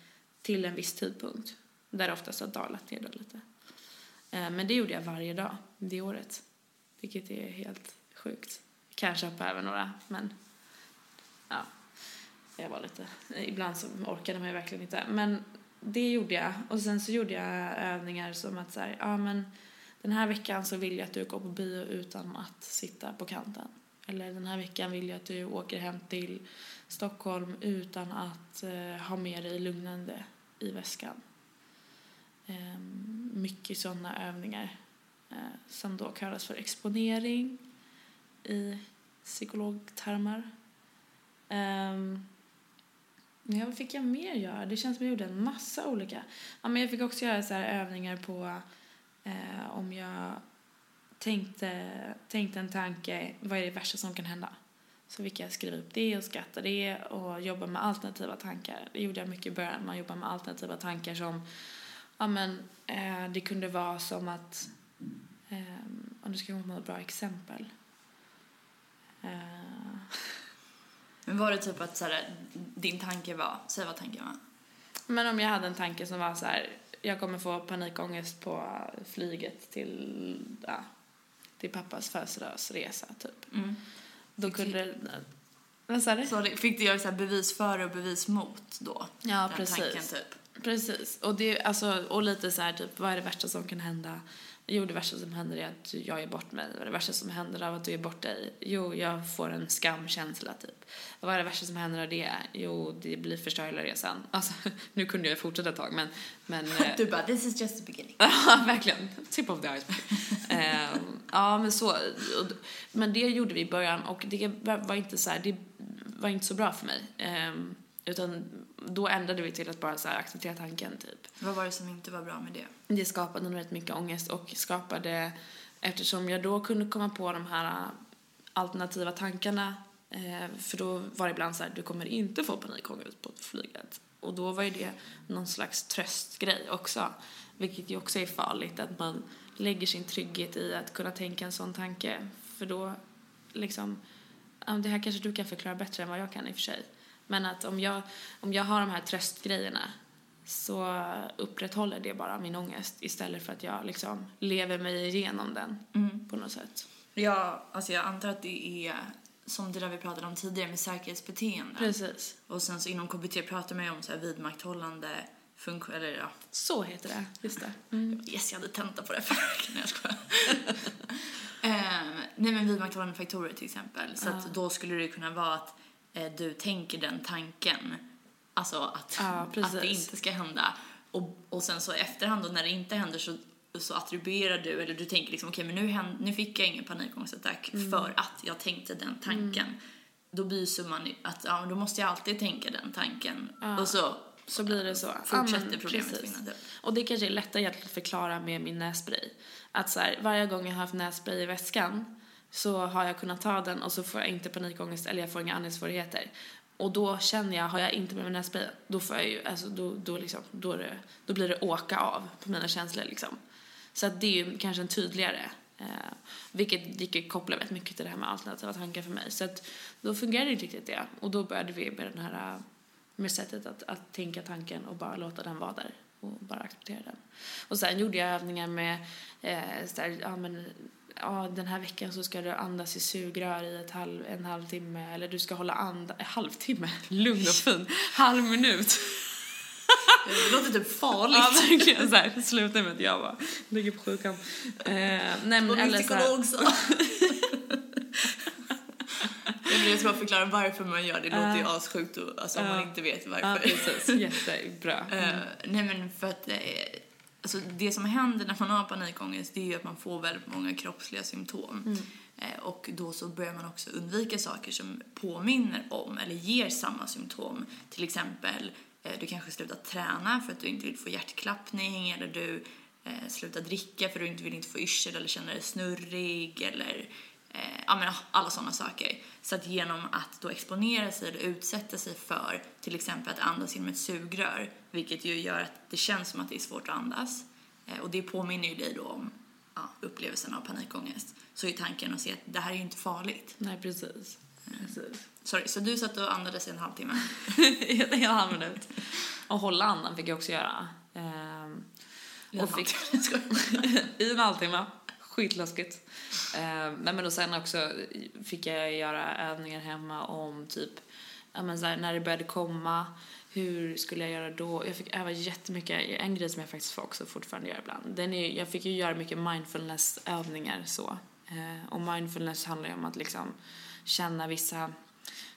[SPEAKER 2] till en viss tidpunkt. Där det oftast har dalat ner då lite. Eh, men det gjorde jag varje dag det året. Vilket är helt sjukt. Kanske hoppa över några, men ja. Jag var lite, ibland så orkade man ju verkligen inte. Men det gjorde jag. Och sen så gjorde jag övningar som att så här, ja men den här veckan så vill jag att du går på bio utan att sitta på kanten. Eller den här veckan vill jag att du åker hem till Stockholm utan att eh, ha med dig lugnande i väskan. Eh, mycket sådana övningar eh, som då kallas för exponering i psykologtermer. Ehm, um, ja, vad fick jag mer göra? Det känns som jag gjorde en massa olika. Ja, men jag fick också göra så här övningar på eh, om jag tänkte, tänkte en tanke, vad är det värsta som kan hända? Så fick jag skriva upp det och skatta det och jobba med alternativa tankar. Det gjorde jag mycket i början. Man jobbar med alternativa tankar som, ja men eh, det kunde vara som att, eh, om du ska komma på något bra exempel. Eh,
[SPEAKER 1] Men var det typ att så här, din tanke var, säg vad tanken var.
[SPEAKER 2] Men om jag hade en tanke som var så här, jag kommer få panikångest på flyget till, ja, till pappas födelsedagsresa typ.
[SPEAKER 1] Mm.
[SPEAKER 2] Då
[SPEAKER 1] Fick
[SPEAKER 2] kunde Vad sa du?
[SPEAKER 1] Så det- fick du göra så bevis för och bevis mot då?
[SPEAKER 2] Ja, precis.
[SPEAKER 1] Tanken, typ.
[SPEAKER 2] Precis. Och, det, alltså, och lite så här, typ, vad är det värsta som kan hända? Jo, det värsta som händer är att jag är bort mig. Vad är det värsta som händer av att du är bort dig? Jo, jag får en skamkänsla, typ. Vad är det värsta som händer av det? Jo, det blir förstör hela resan. Alltså, [laughs] nu kunde jag fortsätta ett tag, men... men [laughs] eh,
[SPEAKER 1] Du bara, this is just the beginning. [laughs]
[SPEAKER 2] Ja, verkligen. Tip of the iceberg. Ehm, Ja, men så. Men det gjorde vi i början och det var inte så här, det var inte så bra för mig. Um, utan då ändrade vi till att bara så acceptera tanken, typ.
[SPEAKER 1] Vad var det som inte var bra med det?
[SPEAKER 2] Det skapade nog rätt mycket ångest och skapade, eftersom jag då kunde komma på de här alternativa tankarna, eh, för då var det ibland så här, du kommer inte få panikångest på flyget. Och då var ju det någon slags tröstgrej också, vilket ju också är farligt, att man lägger sin trygghet i att kunna tänka en sån tanke, för då liksom, det här kanske du kan förklara bättre än vad jag kan i och för sig. Men att om jag, om jag har de här tröstgrejerna så upprätthåller det bara min ångest istället för att jag liksom lever mig igenom den mm. på något sätt.
[SPEAKER 1] Ja, alltså jag antar att det är som det där vi pratade om tidigare med säkerhetsbeteende.
[SPEAKER 2] Precis.
[SPEAKER 1] Och sen så inom KBT pratar man ju om så här vidmakthållande funktion, eller ja.
[SPEAKER 2] Så heter det, just det.
[SPEAKER 1] Mm. Yes, jag hade tenta på det för Nej, jag skojar. [laughs] eh, nej men vidmakthållande faktorer till exempel. Så ja. att då skulle det kunna vara att du tänker den tanken. Alltså att, ja, att det inte ska hända. Och, och sen så efterhand då när det inte händer så, så attribuerar du, eller du tänker liksom okej okay, men nu, händ, nu fick jag ingen panikångestattack mm. för att jag tänkte den tanken. Mm. Då blir summan att ja, då måste jag alltid tänka den tanken. Ja. Och så
[SPEAKER 2] så blir det så.
[SPEAKER 1] Fortsätter ja, problemet precis.
[SPEAKER 2] Och det kanske är lättare att förklara med min nässpray. Att så här, varje gång jag har haft nässpray i väskan så har jag kunnat ta den och så får jag inte panikångest eller jag får inga andningssvårigheter. Och då känner jag, har jag inte med mig nässprayen, då får jag ju, alltså då, då liksom, då, det, då blir det åka av på mina känslor liksom. Så att det är ju kanske en tydligare, eh, vilket gick ju koppla väldigt mycket till det här med alternativa tankar för mig. Så att då fungerade inte riktigt det. Och då började vi med den här, eh, med sättet att, att tänka tanken och bara låta den vara där och bara acceptera den. Och sen gjorde jag övningar med, eh, så där, ja men ja, den här veckan så ska du andas i sugrör i ett halv, en halvtimme eller du ska hålla andan, en halvtimme, [laughs] lugn och fin, halv minut.
[SPEAKER 1] Det låter typ farligt. [laughs]
[SPEAKER 2] Ja, verkligen så här, sluta med att jag bara ligger på sjukan. Eh, nej, men,
[SPEAKER 1] eller psykolog så. [laughs] Jag ska bara förklara varför man gör det. Det låter ju assjukt alltså, om man inte vet varför. Ja,
[SPEAKER 2] precis. Jättebra.
[SPEAKER 1] Mm. Uh, nej men för att uh, alltså det som händer när man har panikångest det är att man får väldigt många kroppsliga symptom. Mm. Eh, och då så börjar man också undvika saker som påminner om eller ger samma symptom. Till exempel, eh, du kanske slutar träna för att du inte vill få hjärtklappning eller du eh, slutar dricka för att du inte vill inte få yrsel eller känna dig snurrig eller eh, ja, men alla sådana saker. Så att genom att då exponera sig eller utsätta sig för till exempel att andas genom ett sugrör, vilket ju gör att det känns som att det är svårt att andas, eh, och det påminner ju dig då om ja, upplevelsen av panikångest, så är tanken att se att det här är ju inte farligt.
[SPEAKER 2] Nej, precis.
[SPEAKER 1] precis. Sorry, så du satt och andades i en halvtimme?
[SPEAKER 2] en halv minut. Och hålla andan fick jag också göra. Ehm, och fick, [laughs] I en halvtimme skitläskigt. Eh, men, men och sen också fick jag göra övningar hemma om typ, ja men så här, när det började komma, hur skulle jag göra då? Jag fick öva jättemycket, en grej som jag faktiskt också fortfarande gör ibland, den är, jag fick ju göra mycket mindfulness-övningar så. Eh, och mindfulness handlar ju om att liksom känna vissa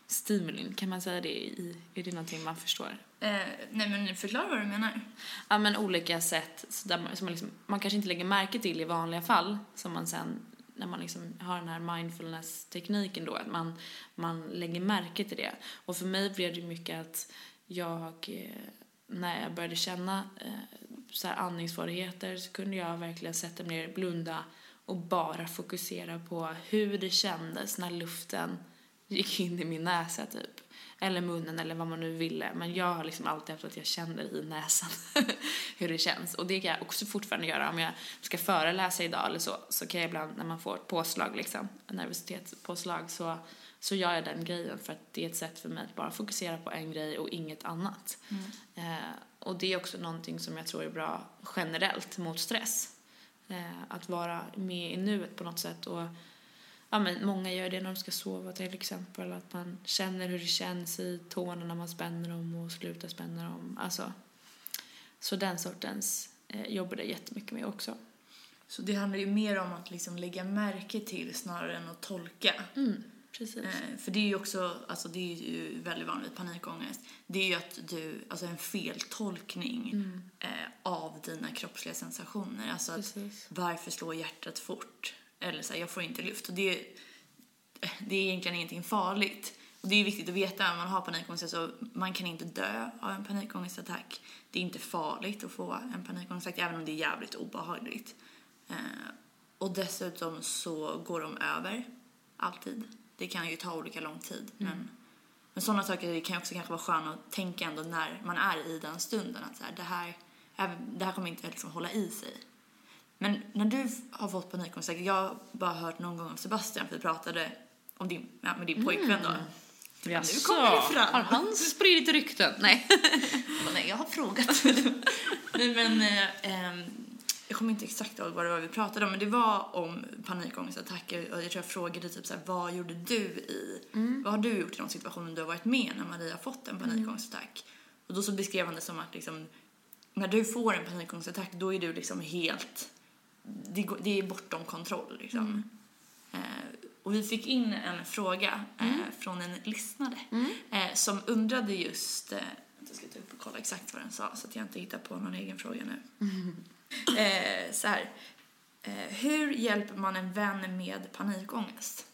[SPEAKER 2] stimulin, kan man säga det? I, är det någonting man förstår?
[SPEAKER 1] Eh, nej men förklara vad du menar.
[SPEAKER 2] Ja men olika sätt där man, som man, liksom, man kanske inte lägger märke till i vanliga fall som man sen när man liksom har den här mindfulness-tekniken då, att man, man lägger märke till det. Och för mig blev det mycket att jag, eh, när jag började känna eh, så här andningssvårigheter så kunde jag verkligen sätta mig ner, blunda och bara fokusera på hur det kändes när luften gick in i min näsa typ. Eller munnen eller vad man nu ville. Men jag har liksom alltid haft att jag känner i näsan [laughs] hur det känns. Och det kan jag också fortfarande göra om jag ska föreläsa idag eller så. Så kan jag ibland när man får ett påslag liksom, nervositetspåslag så, så gör jag den grejen för att det är ett sätt för mig att bara fokusera på en grej och inget annat. Mm. Eh, och det är också någonting som jag tror är bra generellt mot stress. Eh, att vara med i nuet på något sätt och ja, men många gör det när de ska sova till exempel. Att man känner hur det känns i tårna när man spänner dem och slutar spänna dem. Alltså, så den sortens eh, jobbar det jättemycket med också.
[SPEAKER 1] Så det handlar ju mer om att liksom lägga märke till snarare än att tolka.
[SPEAKER 2] Mm, precis.
[SPEAKER 1] Eh, för det är ju också, alltså det är ju väldigt vanligt panikångest. Det är ju att du, alltså en feltolkning mm. eh, av dina kroppsliga sensationer. Alltså att, varför slår hjärtat fort? Eller så här, jag får inte luft. Och det, det är egentligen ingenting farligt. Och det är viktigt att veta om man har panikångest, så man kan inte dö av en panikångestattack. Det är inte farligt att få en panikångestattack, även om det är jävligt obehagligt. Eh, och dessutom så går de över, alltid. Det kan ju ta olika lång tid, men, men sådana saker kan ju också kanske vara sköna att tänka ändå när man är i den stunden, att så här, det, här, det här kommer inte liksom hålla i sig. Men när du har fått panikångest, jag har bara hört någon gång av Sebastian, för vi pratade om din, ja, med din pojkvän då.
[SPEAKER 2] Jaså,
[SPEAKER 1] kommer det fram.
[SPEAKER 2] har han spridit rykten? Nej. [laughs]
[SPEAKER 1] Bara, Nej, jag har frågat. [laughs] Nej, men eh, ehm, jag kommer inte exakt ihåg vad det var vi pratade om, men det var om panikångestattacker och jag tror jag frågade typ så här, vad gjorde du i, vad har du gjort i de situationer du har varit med när Maria har fått en panikångestattack? Och då så beskrev han det som att liksom, när du får en panikångestattack då är du liksom helt, det, det är bortom kontroll liksom. Eh, och vi fick in en fråga eh, från en lyssnare eh, som undrade just, eh, jag ska ta upp och kolla exakt vad den sa så att jag inte hittar på någon egen fråga nu. [laughs] Så här, hur hjälper man en vän med panikångest?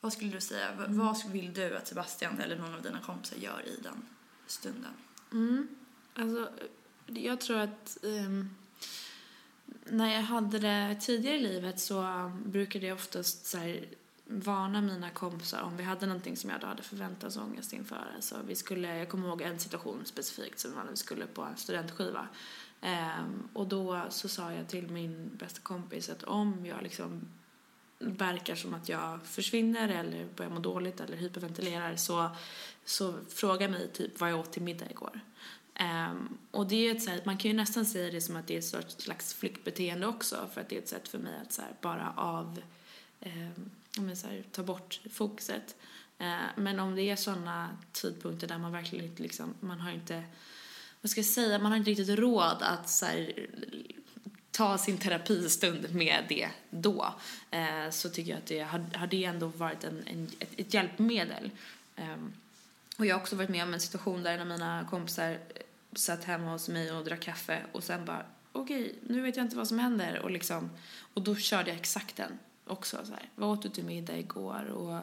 [SPEAKER 1] Vad skulle du säga, V- vad vill du att Sebastian eller någon av dina kompisar gör i den stunden?
[SPEAKER 2] Mm. Alltså, jag tror att ehm, när jag hade det tidigare i livet så brukade jag oftast så här, varna mina kompisar om vi hade någonting som jag då hade förväntansångest inför. Alltså, vi skulle, jag kommer ihåg en situation specifikt som var när vi skulle på en studentskiva. Um, och då så sa jag till min bästa kompis att om jag liksom verkar som att jag försvinner eller börjar må dåligt eller hyperventilerar så, så fråga mig typ vad jag åt till middag igår. Um, och det är ett sätt, man kan ju nästan säga det som att det är ett sorts slags flyktbeteende också för att det är ett sätt för mig att så här, bara av, ehm, um, ja, men så här, ta bort fokuset. Uh, men om det är sådana tidpunkter där man verkligen inte liksom, man har inte, vad ska jag säga, man har inte riktigt råd att så här, ta sin terapistund med det då eh, så tycker jag att det har, har det ändå varit en, en, ett, ett hjälpmedel. Ehm, och jag har också varit med om en situation där en av mina kompisar satt hemma hos mig och drack kaffe och sen bara okej, nu vet jag inte vad som händer och liksom och då körde jag exakt den också så här. Vad åt du till middag igår och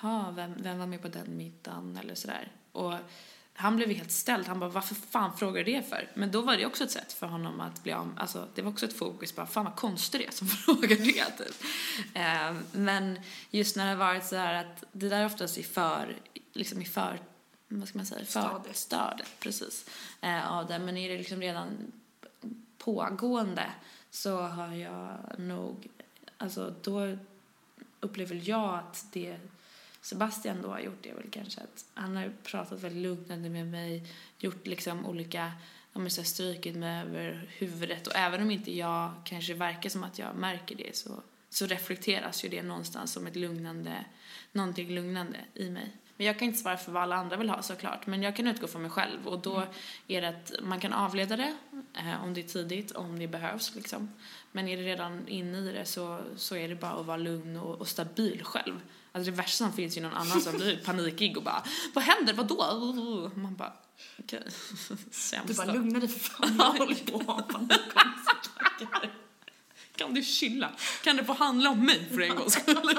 [SPEAKER 2] ha, vem, vem var med på den middagen eller sådär. Och han blev ju helt ställd. Han bara, varför fan frågar du det för? Men då var det också ett sätt för honom att bli av Alltså, det var också ett fokus bara, fan vad konstigt det är som [laughs] frågar det typ. Eh, men just när det har varit så här att det där oftast i för, liksom i för, vad ska man säga?
[SPEAKER 1] Stadiet,
[SPEAKER 2] precis. Eh, av det. Men är det liksom redan pågående så har jag nog, alltså då upplever jag att det Sebastian då har gjort det är väl kanske att han har pratat väldigt lugnande med mig, gjort liksom olika, ja men så strykit mig över huvudet och även om inte jag kanske verkar som att jag märker det så, så reflekteras ju det någonstans som ett lugnande, någonting lugnande i mig. Men jag kan inte svara för vad alla andra vill ha såklart, men jag kan utgå från mig själv och då är det att man kan avleda det eh, om det är tidigt, om det behövs liksom. Men är det redan inne i det så, så är det bara att vara lugn och, och stabil själv. Alltså det värsta som finns ju någon annan som blir [laughs] panikig och bara Vad händer? Vadå? Man bara okej. [laughs] Sämst
[SPEAKER 1] Du bara, lugna dig för fan, [laughs] jag håller på att ha panikångestattacker.
[SPEAKER 2] Kan du chilla? Kan det få handla om mig för en gångs skull?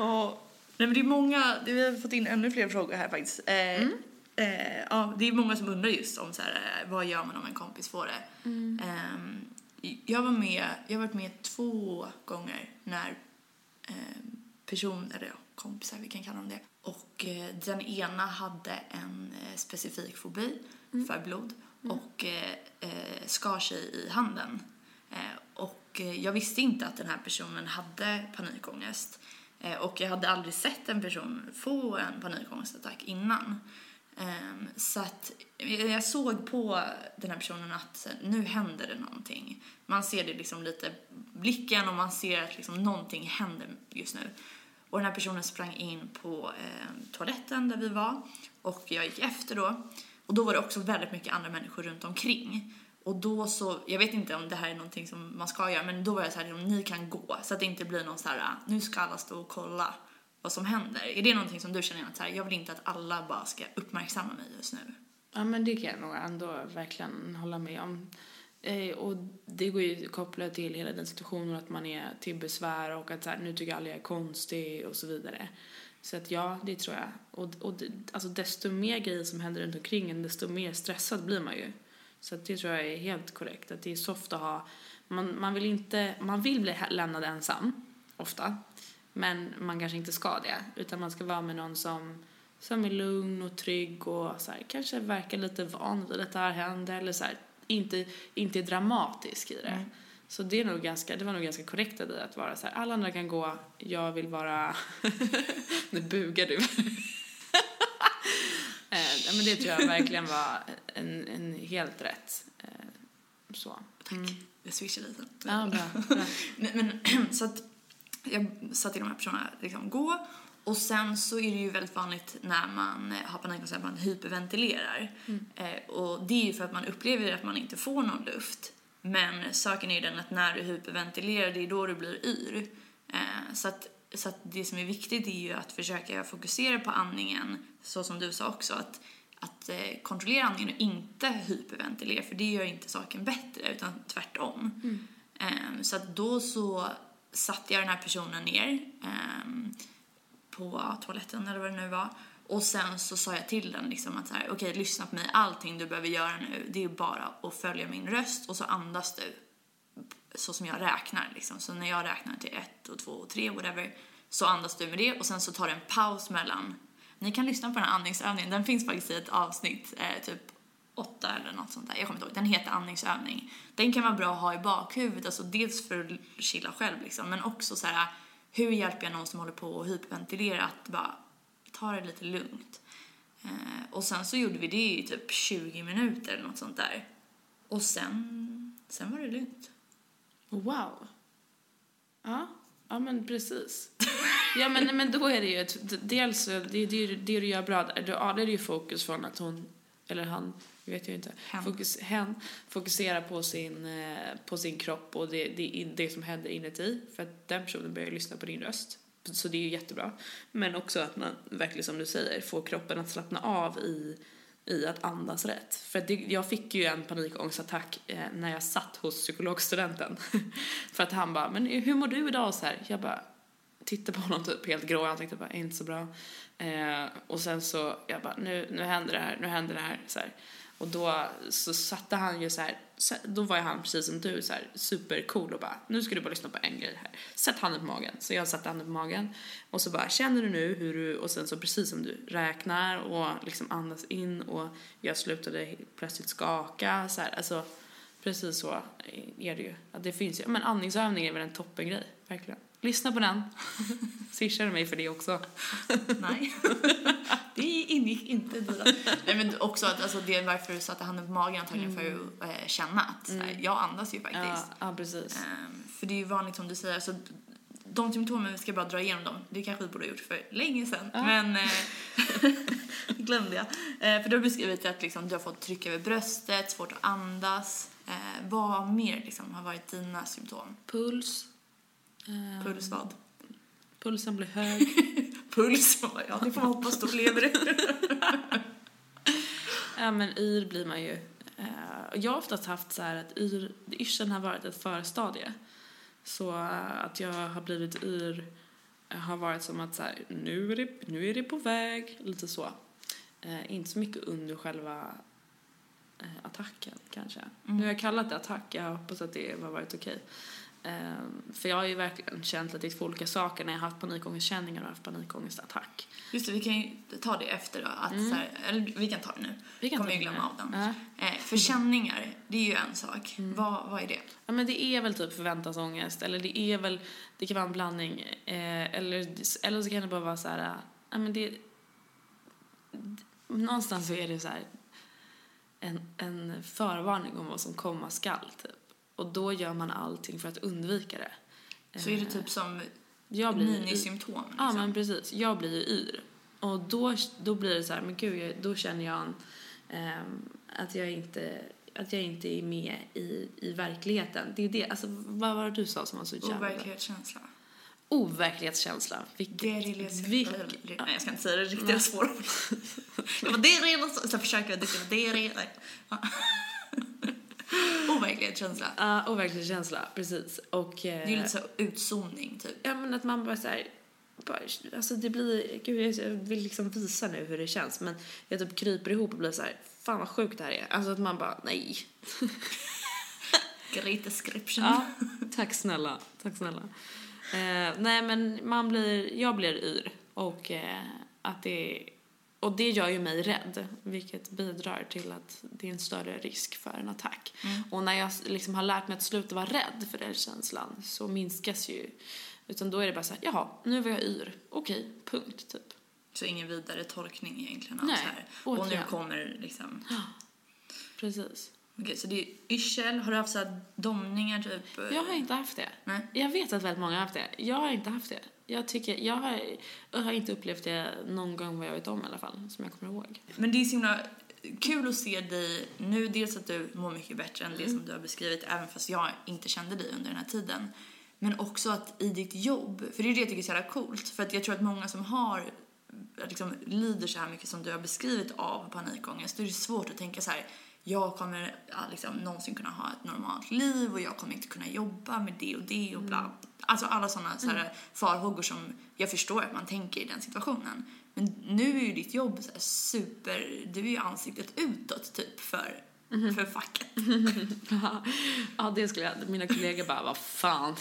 [SPEAKER 2] Ja.
[SPEAKER 1] Nej men det är många, det- vi har fått in ännu fler frågor här faktiskt. Eh, eh, ja, det är många som undrar just om så här, eh, vad gör man om en kompis får det. Ehm, jag var med, jag har varit med två gånger när eh, person, eller ja, kompisar, vi kan kalla dem det. Och eh, den ena hade en eh, specifik fobi för blod och eh, eh, skar sig i handen. Eh, och eh, jag visste inte att den här personen hade panikångest. Eh, och jag hade aldrig sett en person få en panikångestattack innan. Ehm, så att jag såg på den här personen att nu händer det någonting. Man ser det liksom lite blicken och man ser att liksom någonting händer just nu. Och den här personen sprang in på ehm, toaletten där vi var och jag gick efter då. Och då var det också väldigt mycket andra människor runt omkring. Och då så, jag vet inte om det här är någonting som man ska göra, men då var jag så här, liksom, ni kan gå. Så att det inte blir någon så här, nu ska alla stå och kolla vad som händer. Är det någonting som du känner att så här, jag vill inte att alla bara ska uppmärksamma mig just nu?
[SPEAKER 2] Ja men det kan jag nog ändå verkligen hålla med om. Eh, och det går ju kopplat till hela den situationen att man är till besvär och att så här, nu tycker alla jag är konstig och så vidare. Så att ja, det tror jag. Och, och alltså desto mer grejer som händer runt omkring en, desto mer stressad blir man ju. Så det tror jag är helt korrekt. Att det är soft att ha, man, man vill inte, man vill bli lämnad ensam, ofta. Men man kanske inte ska det. Utan man ska vara med någon som, som är lugn och trygg och så här, kanske verkar lite van vid att det här händer. Eller så här, inte, inte är dramatisk i det.
[SPEAKER 1] Mm.
[SPEAKER 2] Så det, är nog ganska, det var nog ganska korrekt av dig att vara så här, alla andra kan gå, jag vill vara... [laughs] nu bugar du. Eh, men det tror jag verkligen var en, en helt rätt. Eh, så.
[SPEAKER 1] Tack.
[SPEAKER 2] Mm.
[SPEAKER 1] Jag swishar lite.
[SPEAKER 2] Ja, bra. bra. [laughs]
[SPEAKER 1] Men, [clears throat] så att jag sa till de här personerna liksom gå och sen så är det ju väldigt vanligt när man eh, har panikångest att man hyperventilerar. Eh, och det är ju för att man upplever att man inte får någon luft. Men saken är ju den att när du hyperventilerar, det är då du blir yr. Eh, så att, så att det som är viktigt är ju att försöka fokusera på andningen, så som du sa också, att, att eh, kontrollera andningen och inte hyperventilera, för det gör inte saken bättre, utan tvärtom. Ehm, så att då så satte jag den här personen ner ehm, på toaletten eller vad det nu var. Och sen så sa jag till den liksom att så här, okej lyssna på mig, allting du behöver göra nu det är bara att följa min röst och så andas du så som jag räknar liksom. Så när jag räknar till ett och två och tre whatever så andas du med det och sen så tar du en paus mellan. Ni kan lyssna på den här andningsövningen, den finns faktiskt i ett avsnitt, eh, typ åtta eller något sånt där. Jag kommer inte ihåg. Den heter andningsövning. Den kan vara bra att ha i bakhuvudet, alltså dels för att chilla själv liksom, men också så här, hur hjälper jag någon som håller på att hyperventilera att bara ta det lite lugnt. Eh, och sen så gjorde vi det i typ 20 minuter eller något sånt där. Och sen, sen var det lugnt.
[SPEAKER 2] Wow. Ja, ja men precis. Ja men, men då är det ju ett, dels det, det, det du gör bra där, då ja, det är ju fokus från att hon, eller han, jag vet ju inte,
[SPEAKER 1] Hen.
[SPEAKER 2] fokus, hen fokuserar på sin, eh, på sin kropp och det, det, det som händer inuti för att den personen börjar lyssna på din röst. Så det är ju jättebra. Men också att man verkligen som du säger får kroppen att slappna av i i att andas rätt. För det, jag fick ju en panikångestattack eh, när jag satt hos psykologstudenten. [laughs] för att han bara, men hur mår du idag? Så här, jag bara tittade på honom typ helt grå i ansiktet, bara, inte så bra. Eh, och sen så, jag bara, nu, nu händer det här, nu händer det här. Så här. Och då så satte han ju så här, då var ju han precis som du så här supercool och bara, nu ska du bara lyssna på en grej här. Sätt handen på magen. Så jag satte handen på magen och så bara, känner du nu hur du, och sen så precis som du räknar och liksom andas in och jag slutade plötsligt skaka så här, alltså precis så är det ju. Att det finns ju, men andningsövning är väl en toppengrej, verkligen. Lyssna på den. [laughs] Swishar du mig för det också?
[SPEAKER 1] Nej. [laughs] det ingick inte i dina. Nej men också att alltså, det är varför du satte handen på magen antagligen för att eh, känna att så här, jag andas ju faktiskt.
[SPEAKER 2] Ja, ja precis.
[SPEAKER 1] Ehm, för det är ju vanligt som du säger, alltså, de symptomen, vi ska bara dra igenom dem, det kanske vi borde ha gjort för länge sedan.
[SPEAKER 2] Ja.
[SPEAKER 1] Men eh, [laughs] glömde jag. Eh, för du har beskrivit att liksom, du har fått tryck över bröstet, svårt att andas. Eh, vad mer liksom, har varit dina symptom?
[SPEAKER 2] Puls. Eh,
[SPEAKER 1] Puls vad?
[SPEAKER 2] Pulsen blir hög. [laughs]
[SPEAKER 1] Puls? Ja, det får man hoppas, då lever [laughs]
[SPEAKER 2] ja, men yr blir man ju. Eh, jag har oftast haft så här att yr, yrseln har varit ett förstadie. Så att jag har blivit yr eh, har varit som att så här, nu, är det, nu är det på väg, lite så. Eh, inte så mycket under själva eh, attacken kanske.
[SPEAKER 1] Mm.
[SPEAKER 2] Nu har jag kallat det attack, jag hoppas att det har varit okej. Eh, för jag har ju verkligen känt att det är två olika saker när jag har haft panikångestkänningar och haft panikångestattack.
[SPEAKER 1] Just det, vi kan ju ta det efter då. Att,
[SPEAKER 2] Mm.
[SPEAKER 1] så här, eller vi kan ta det nu.
[SPEAKER 2] Vi kan
[SPEAKER 1] Kommer ju glömma av dem. Eh, för känningar, det är ju en sak.
[SPEAKER 2] Mm.
[SPEAKER 1] Vad, vad är det?
[SPEAKER 2] Ja, men det är väl typ förväntansångest, eller det är väl, det kan vara en blandning, eh, eller, eller så kan det bara vara så här, äh, ja men det, någonstans så är det så här en, en förvarning om vad som komma skall, typ. Och då gör man allting för att undvika det.
[SPEAKER 1] Så är det
[SPEAKER 2] Eh,
[SPEAKER 1] typ som
[SPEAKER 2] jag blir,
[SPEAKER 1] minisymptom? Liksom.
[SPEAKER 2] Ja, men precis. Jag blir ju yr. Och då, då blir det så här, men gud, då känner jag en, ehm, att, jag inte, att jag inte är med i, i verkligheten. Det är det, alltså vad var det du sa som var så jävla...
[SPEAKER 1] Overklighetskänsla.
[SPEAKER 2] Overklighetskänsla. Vilket...
[SPEAKER 1] Derelighetskänsla.
[SPEAKER 2] Vilk-
[SPEAKER 1] Nej, jag ska inte säga det riktiga
[SPEAKER 2] Nej.
[SPEAKER 1] svåra. [laughs] Det var det redan så. Så försöker jag duktiga. Det är redan. [gasps] overklighetskänsla.
[SPEAKER 2] Ja, overklighetskänsla, precis. Och...
[SPEAKER 1] Det är ju lite så utzoning typ.
[SPEAKER 2] Ja, men att man bara så här, bara, alltså det blir, gud jag vill liksom visa nu hur det känns men jag typ kryper ihop och blir så här, fan vad sjukt det här är. Alltså att man bara, nej. [laughs]
[SPEAKER 1] Great description.
[SPEAKER 2] Ja, tack snälla, tack snälla. Eh, nej men man blir, jag blir yr och eh, att det, och det gör ju mig rädd vilket bidrar till att det är en större risk för en attack.
[SPEAKER 1] Mm.
[SPEAKER 2] Och när jag liksom har lärt mig att sluta vara rädd för den känslan så minskas ju utan då är det bara så här, jaha, nu var jag yr. Okej, punkt, typ.
[SPEAKER 1] Så ingen vidare tolkning egentligen av
[SPEAKER 2] Nej,
[SPEAKER 1] så här. Och nu kommer liksom... [gasps]
[SPEAKER 2] Precis.
[SPEAKER 1] Okej, så det är yrsel. Har du haft så här domningar typ?
[SPEAKER 2] Jag har inte haft det.
[SPEAKER 1] Nej.
[SPEAKER 2] Jag vet att väldigt många har haft det. Jag har inte haft det. Jag tycker, jag har, jag har inte upplevt det någon gång vad jag vet om i alla fall, som jag kommer ihåg.
[SPEAKER 1] Men det är så himla kul att se dig nu. Dels att du mår mycket bättre än det som du har beskrivit, även fast jag inte kände dig under den här tiden. Men också att i ditt jobb, för det är det jag tycker är så jävla coolt. För att jag tror att många som har, liksom lider så här mycket som du har beskrivit av panikångest, då är det svårt att tänka så här. Jag kommer liksom, någonsin kunna ha ett normalt liv och jag kommer inte kunna jobba med det och det och bla. Alltså alla sådana så här farhågor som jag förstår att man tänker i den situationen. Men nu är ju ditt jobb så super, du är ju ansiktet utåt typ för, för facket. [laughs]
[SPEAKER 2] ja, det skulle jag, mina kollegor bara, vad fan.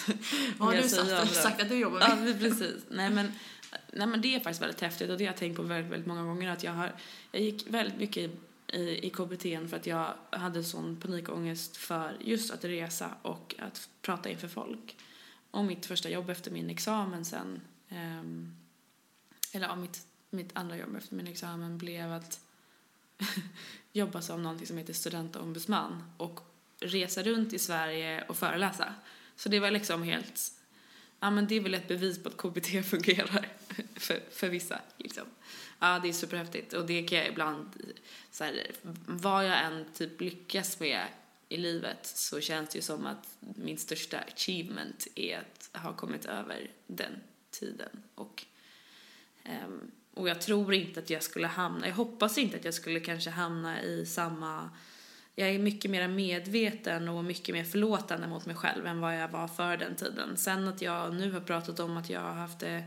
[SPEAKER 1] Vad har du sagt,
[SPEAKER 2] det?
[SPEAKER 1] sagt att du jobbar med?
[SPEAKER 2] Ja, precis. Nej men, nej men det är faktiskt väldigt häftigt och det har jag tänkt på väldigt, väldigt många gånger att jag har, jag gick väldigt mycket i, i KBT för att jag hade sån panikångest för just att resa och att prata inför folk. Och mitt första jobb efter min examen sen, um, eller ja, mitt, mitt andra jobb efter min examen blev att [laughs] jobba som någonting som heter studentombudsman och resa runt i Sverige och föreläsa. Så det var liksom helt, ja men det är väl ett bevis på att KBT [laughs] fungerar för, för vissa liksom. Ja, det är superhäftigt och det kan jag ibland, så här, vad jag än typ lyckas med i livet så känns det ju som att min största achievement är att ha kommit över den tiden och um, och jag tror inte att jag skulle hamna, jag hoppas inte att jag skulle kanske hamna i samma, jag är mycket mer medveten och mycket mer förlåtande mot mig själv än vad jag var för den tiden. Sen att jag nu har pratat om att jag har haft det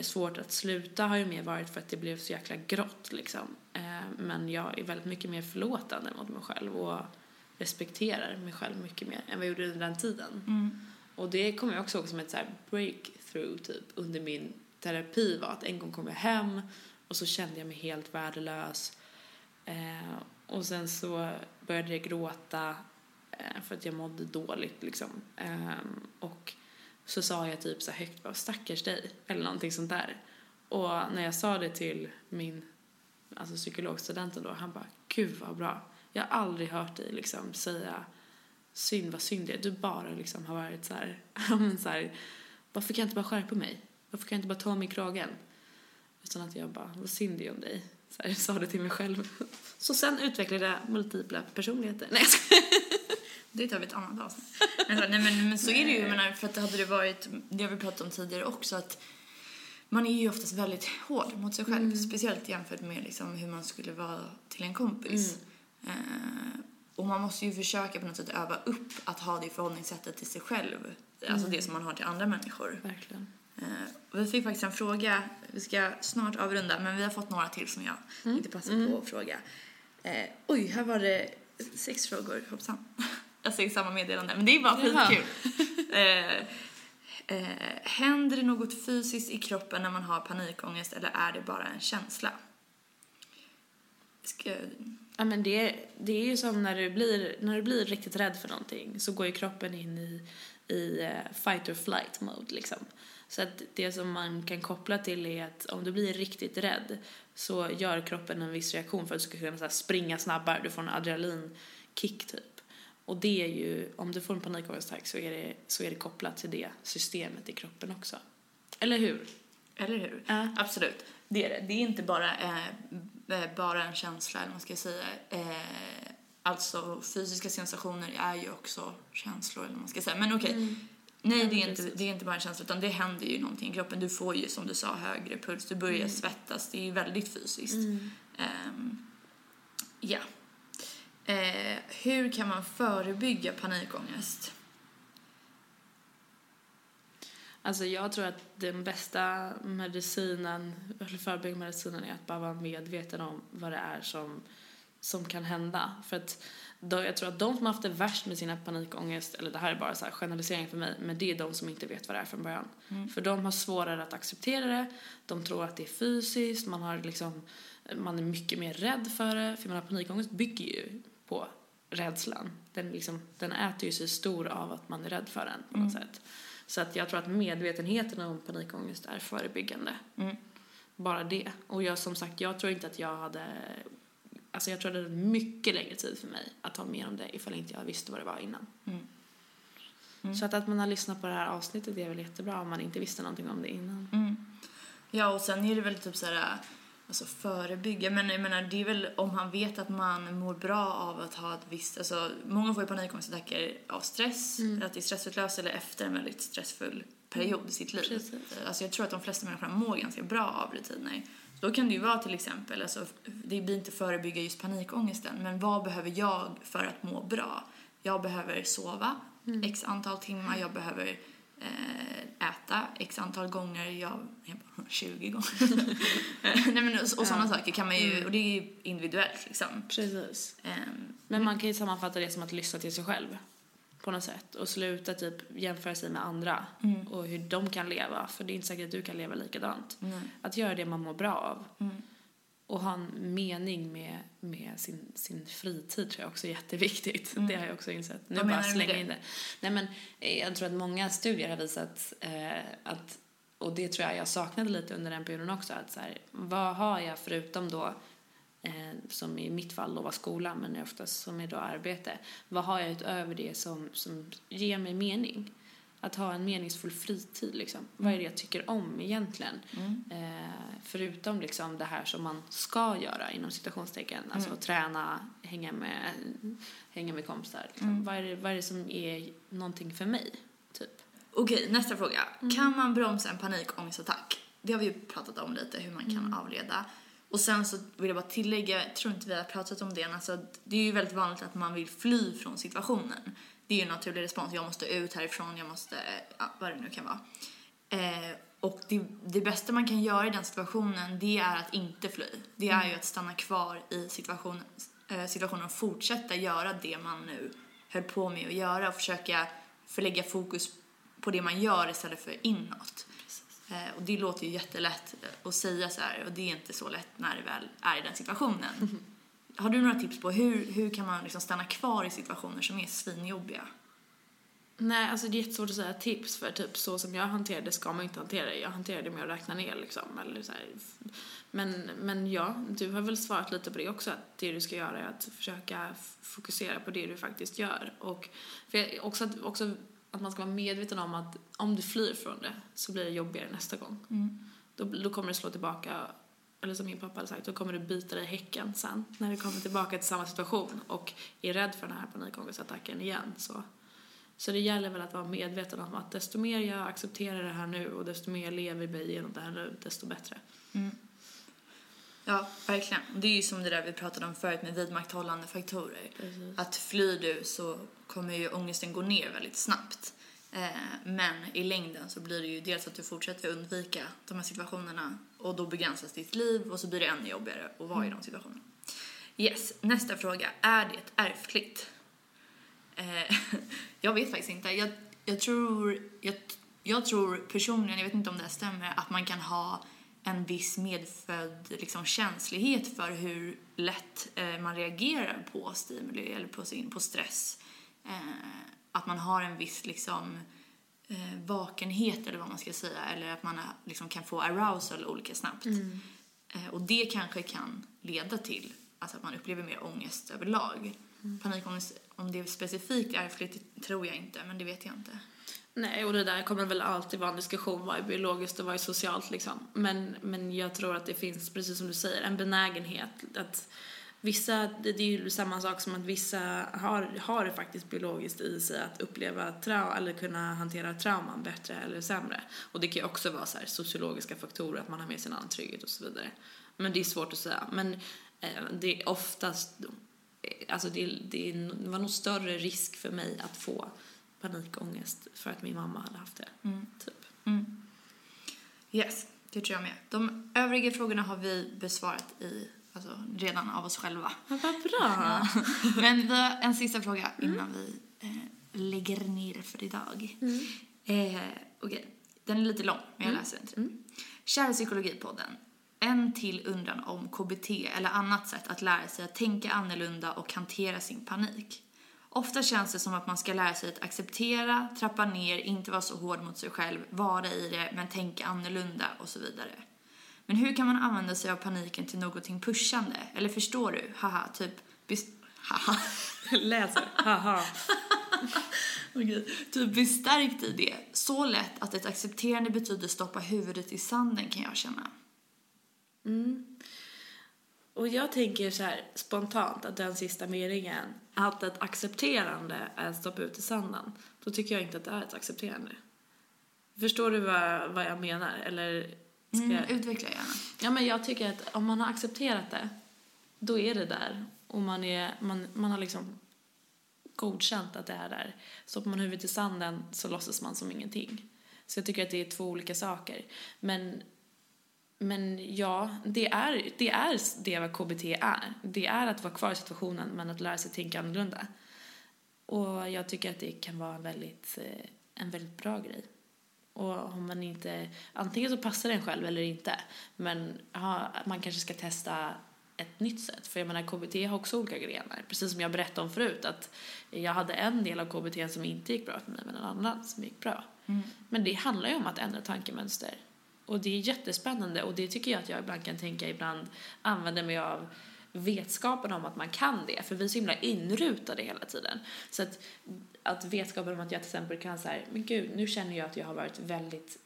[SPEAKER 2] svårt att sluta har ju mer varit för att det blev så jäkla grått liksom. Ehm, men jag är väldigt mycket mer förlåtande mot mig själv och respekterar mig själv mycket mer än vad jag gjorde under den tiden.
[SPEAKER 1] Mm.
[SPEAKER 2] Och det kommer jag också ihåg som ett så breakthrough typ under min terapi var att en gång kom jag hem och så kände jag mig helt värdelös. Eh, och sen så började jag gråta eh, för att jag mådde dåligt liksom. Eh, och så sa jag typ så högt bara stackars dig eller någonting sånt där. Och när jag sa det till min alltså psykologstudenten då, han bara gud vad bra. Jag har aldrig hört dig liksom säga synd vad synd det är. Du bara liksom har varit så här, [laughs] ja men så här, varför kan jag inte bara skärpa mig? Varför kan jag inte bara ta mig i kragen? Utan att jag bara, vad synd det är om dig. Så här, sa det till mig själv. [laughs] Så sen utvecklade jag multipla personligheter. Nej, jag skojar.
[SPEAKER 1] Det tar vi ett annat avsnitt. Men, så- nej, men, men så är det ju, menar, för att det hade det varit, det har vi pratat om tidigare också, att man är ju oftast väldigt hård mot sig själv, speciellt jämfört med liksom hur man skulle vara till en kompis. Eh, och man måste ju försöka på något sätt öva upp att ha det förhållningssättet till sig själv, alltså det som man har till andra människor.
[SPEAKER 2] Verkligen.
[SPEAKER 1] Eh, vi fick faktiskt en fråga, vi ska snart avrunda, men vi har fått några till som jag tänkte passa på att fråga. Eh, oj, här var det sex frågor, hoppsan. Jag säger samma meddelande, men det är bara skitkul. eh, eh, händer det något fysiskt i kroppen när man har panikångest eller är det bara en känsla? Ska,
[SPEAKER 2] Ja, men det, det är ju som när du, blir, när du blir riktigt rädd för någonting så går ju kroppen in i, i eh, fight or flight mode liksom. Så att det som man kan koppla till är att om du blir riktigt rädd så gör kroppen en viss reaktion för att du ska kunna så springa snabbare, du får en adrenalinkick typ. Och det är ju, om du får en panikångestattack så är det, så är det kopplat till det systemet i kroppen också. Eller hur?
[SPEAKER 1] eller hur?
[SPEAKER 2] Ja.
[SPEAKER 1] Absolut, det är det. Det är inte bara, eh, eh, bara en känsla, eller man ska säga. Eh, alltså fysiska sensationer är ju också känslor, eller vad man ska säga. Men okej, nej
[SPEAKER 2] Ja,
[SPEAKER 1] det är, inte, det är inte bara en känsla, utan det händer ju någonting i kroppen. Du får ju, som du sa, högre puls, du börjar svettas. Det är ju väldigt fysiskt. Ehm, ja. Eh, hur kan man förebygga panikångest?
[SPEAKER 2] Alltså jag tror att den bästa medicinen, eller förebyggande medicinen är att bara vara medveten om vad det är som, som kan hända. För att då, jag tror att de som har haft det värst med sina panikångest, eller det här är bara så här generalisering för mig, men det är de som inte vet vad det är från början. För de har svårare att acceptera det, de tror att det är fysiskt, man har liksom, man är mycket mer rädd för det. För jag menar, panikångest bygger ju på rädslan. Den, liksom, den äter ju sig stor av att man är rädd för den på något sätt. Så att jag tror att medvetenheten om panikångest är förebyggande.
[SPEAKER 1] Mm.
[SPEAKER 2] Bara det. Och jag som sagt, jag tror inte att jag hade... Alltså jag tror det hade mycket längre tid för mig att ta mer om det ifall inte jag visste vad det var innan.
[SPEAKER 1] Mm. Mm.
[SPEAKER 2] Så att, att man har lyssnat på det här avsnittet är väl jättebra om man inte visste någonting om det innan.
[SPEAKER 1] Mm. Ja, och sen är det väl typ så här, alltså förebygga, men jag menar det är väl om han vet att man mår bra av att ha ett visst, alltså många får ju panikångestattacker av stress,
[SPEAKER 2] Mm.
[SPEAKER 1] att det är stressutlöst eller efter en väldigt stressfull period i sitt liv.
[SPEAKER 2] Precis.
[SPEAKER 1] Alltså jag tror att de flesta människor mår ganska bra av rutiner. Så då kan det ju vara till exempel, alltså, det blir inte förebygga just panikångesten, men vad behöver jag för att må bra? Jag behöver sova x antal timmar, jag behöver eh, äta x antal gånger, jag, jag bara, [laughs] 20 gånger. [laughs] Nej men och, och sådana saker kan man ju, och det är ju individuellt liksom.
[SPEAKER 2] Precis.
[SPEAKER 1] Ehm,
[SPEAKER 2] Men man kan ju sammanfatta det som att lyssna till sig själv på något sätt och sluta typ jämföra sig med andra
[SPEAKER 1] Mm.
[SPEAKER 2] och hur de kan leva för det är inte säkert att du kan leva likadant.
[SPEAKER 1] mm,
[SPEAKER 2] Att göra det man mår bra av
[SPEAKER 1] mm,
[SPEAKER 2] och ha en mening med, med sin, sin fritid tror jag också är jätteviktigt.
[SPEAKER 1] Mm.
[SPEAKER 2] Det har jag också insett. Nu
[SPEAKER 1] Vad
[SPEAKER 2] bara slänga in det. Nej men eh, jag tror att många studier har visat eh, att och det tror jag jag saknade lite under den perioden också. Att så här, vad har jag förutom då, eh, som i mitt fall då var skolan, men oftast som är då arbete. Vad har jag utöver det som, som ger mig mening? Att ha en meningsfull fritid liksom. Vad är det jag tycker om egentligen?
[SPEAKER 1] mm,
[SPEAKER 2] Eh, förutom liksom det här som man ska göra inom citationstecken, alltså
[SPEAKER 1] Mm.
[SPEAKER 2] träna, hänga med, hänga med kompisar. Liksom.
[SPEAKER 1] Mm.
[SPEAKER 2] Vad, är det, vad är det som är någonting för mig? Typ.
[SPEAKER 1] Okej, nästa fråga. Kan man bromsa en panikångestattack? Det har vi ju pratat om lite, hur man kan avleda. Och sen så vill jag bara tillägga, jag tror inte vi har pratat om det alltså, det är ju väldigt vanligt att man vill fly från situationen. Det är ju en naturlig respons, jag måste ut härifrån, jag måste, ja, vad det nu kan vara. Eh, och det, det bästa man kan göra i den situationen, det är att inte fly. Det är ju att stanna kvar i situationen, eh, situationen och fortsätta göra det man nu höll på med att göra och försöka förlägga fokus på det man gör istället för inåt. Eh, och det låter ju jättelätt att säga så här och det är inte så lätt när det väl är i den situationen. [laughs] Har du några tips på hur, hur kan man liksom stanna kvar i situationer som är svinjobbiga?
[SPEAKER 2] Nej, alltså det är jättesvårt att säga tips för typ så som jag hanterar det ska man inte hantera det. Jag hanterar det med att räkna ner liksom. Eller så här. Men, men ja, du har väl svarat lite på det också att det du ska göra är att försöka fokusera på det du faktiskt gör. Och för också, att, också att man ska vara medveten om att om du flyr från det så blir det jobbigare nästa gång. Då, då kommer det slå tillbaka, eller som min pappa hade sagt, då kommer du bita dig i häcken sen när du kommer tillbaka till samma situation och är rädd för den här panikångestattacken igen. Så. Så det gäller väl att vara medveten om att desto mer jag accepterar det här nu och desto mer jag lever mig igenom det här nu, desto bättre.
[SPEAKER 1] Ja, verkligen. Det är ju som det där vi pratade om förut med vidmakthållande faktorer.
[SPEAKER 2] Precis.
[SPEAKER 1] Att flyr du så kommer ju ångesten gå ner väldigt snabbt. Eh, men i längden så blir det ju dels att du fortsätter undvika de här situationerna och då begränsas ditt liv och så blir det ännu jobbigare att vara i de situationerna. Yes, nästa fråga. Är det ärftligt? Eh, [laughs] jag vet faktiskt inte. Jag, jag, tror, jag, jag tror personligen, jag vet inte om det här stämmer, att man kan ha en viss medfödd liksom, känslighet för hur lätt eh, man reagerar på stimuli eller på, sin, på stress. Eh, att man har en viss liksom, eh, vakenhet eller vad man ska säga eller att man eh, liksom, kan få arousal olika snabbt. Eh, och det kanske kan leda till alltså, att man upplever mer ångest överlag. Panikångest, om det är specifikt ärftligt tror jag inte, men det vet jag inte.
[SPEAKER 2] Nej, och det där kommer väl alltid vara en diskussion, vad är biologiskt och vad är socialt liksom. Men, men jag tror att det finns, precis som du säger, en benägenhet att vissa, det det är ju samma sak som att vissa har, har det faktiskt biologiskt i sig att uppleva trauma, eller kunna hantera trauman bättre eller sämre. Och det kan ju också vara så här sociologiska faktorer, att man har med sig en annan trygghet och så vidare. Men det är svårt att säga. Men eh, det är oftast alltså det, det, det var nog större risk för mig att få panikångest för att min mamma hade haft det.
[SPEAKER 1] Mm.
[SPEAKER 2] Typ.
[SPEAKER 1] Mm. Yes, det tror jag med. De övriga frågorna har vi besvarat i, alltså, redan av oss själva.
[SPEAKER 2] Ja, vad bra! [laughs]
[SPEAKER 1] Men vi har en sista fråga innan vi eh, lägger ner för idag. Eh, Okej, den är lite lång, men jag läser den till dig. Kära Psykologipodden. En till undran om KBT eller annat sätt att lära sig att tänka annorlunda och hantera sin panik. Ofta känns det som att man ska lära sig att acceptera, trappa ner, inte vara så hård mot sig själv, vara i det, men tänka annorlunda och så vidare. Men hur kan man använda sig av paniken till någonting pushande? Eller förstår du? Haha, typ... Haha. [laughs]
[SPEAKER 2] Läser. Haha. [laughs]
[SPEAKER 1] Okej. Typ bli stärkt i det. Så lätt att ett accepterande betyder stoppa huvudet i sanden kan jag känna.
[SPEAKER 2] Och jag tänker så här spontant att den sista meningen, att ett accepterande är att stoppa ut i sanden, då tycker jag inte att det är ett accepterande. Förstår du vad, vad jag menar? Eller ska
[SPEAKER 1] Mm,
[SPEAKER 2] jag...
[SPEAKER 1] utveckla gärna.
[SPEAKER 2] Ja, men jag tycker att om man har accepterat det, då är det där. Och man, är, man, man har liksom godkänt att det är där. Stoppar man huvudet i sanden så låtsas man som ingenting. Så jag tycker att det är två olika saker. Men, men ja, det är, det är det vad KBT är. Det är att vara kvar i situationen men att lära sig tänka annorlunda. Och jag tycker att det kan vara en väldigt, eh, en väldigt bra grej. Och om man inte, antingen så passar den själv eller inte. Men ja, man kanske ska testa ett nytt sätt. För jag menar KBT har också olika grenar. Precis som jag berättade om förut att jag hade en del av KBT som inte gick bra för mig men en annan som gick bra. Men det handlar ju om att ändra tankemönster. Och det är jättespännande och det tycker jag att jag ibland kan tänka ibland använder mig av vetskapen om att man kan det. För vi är så himla inrutade hela tiden. Så att, att vetskapen om att jag till exempel kan säga, men gud, nu känner jag att jag har varit väldigt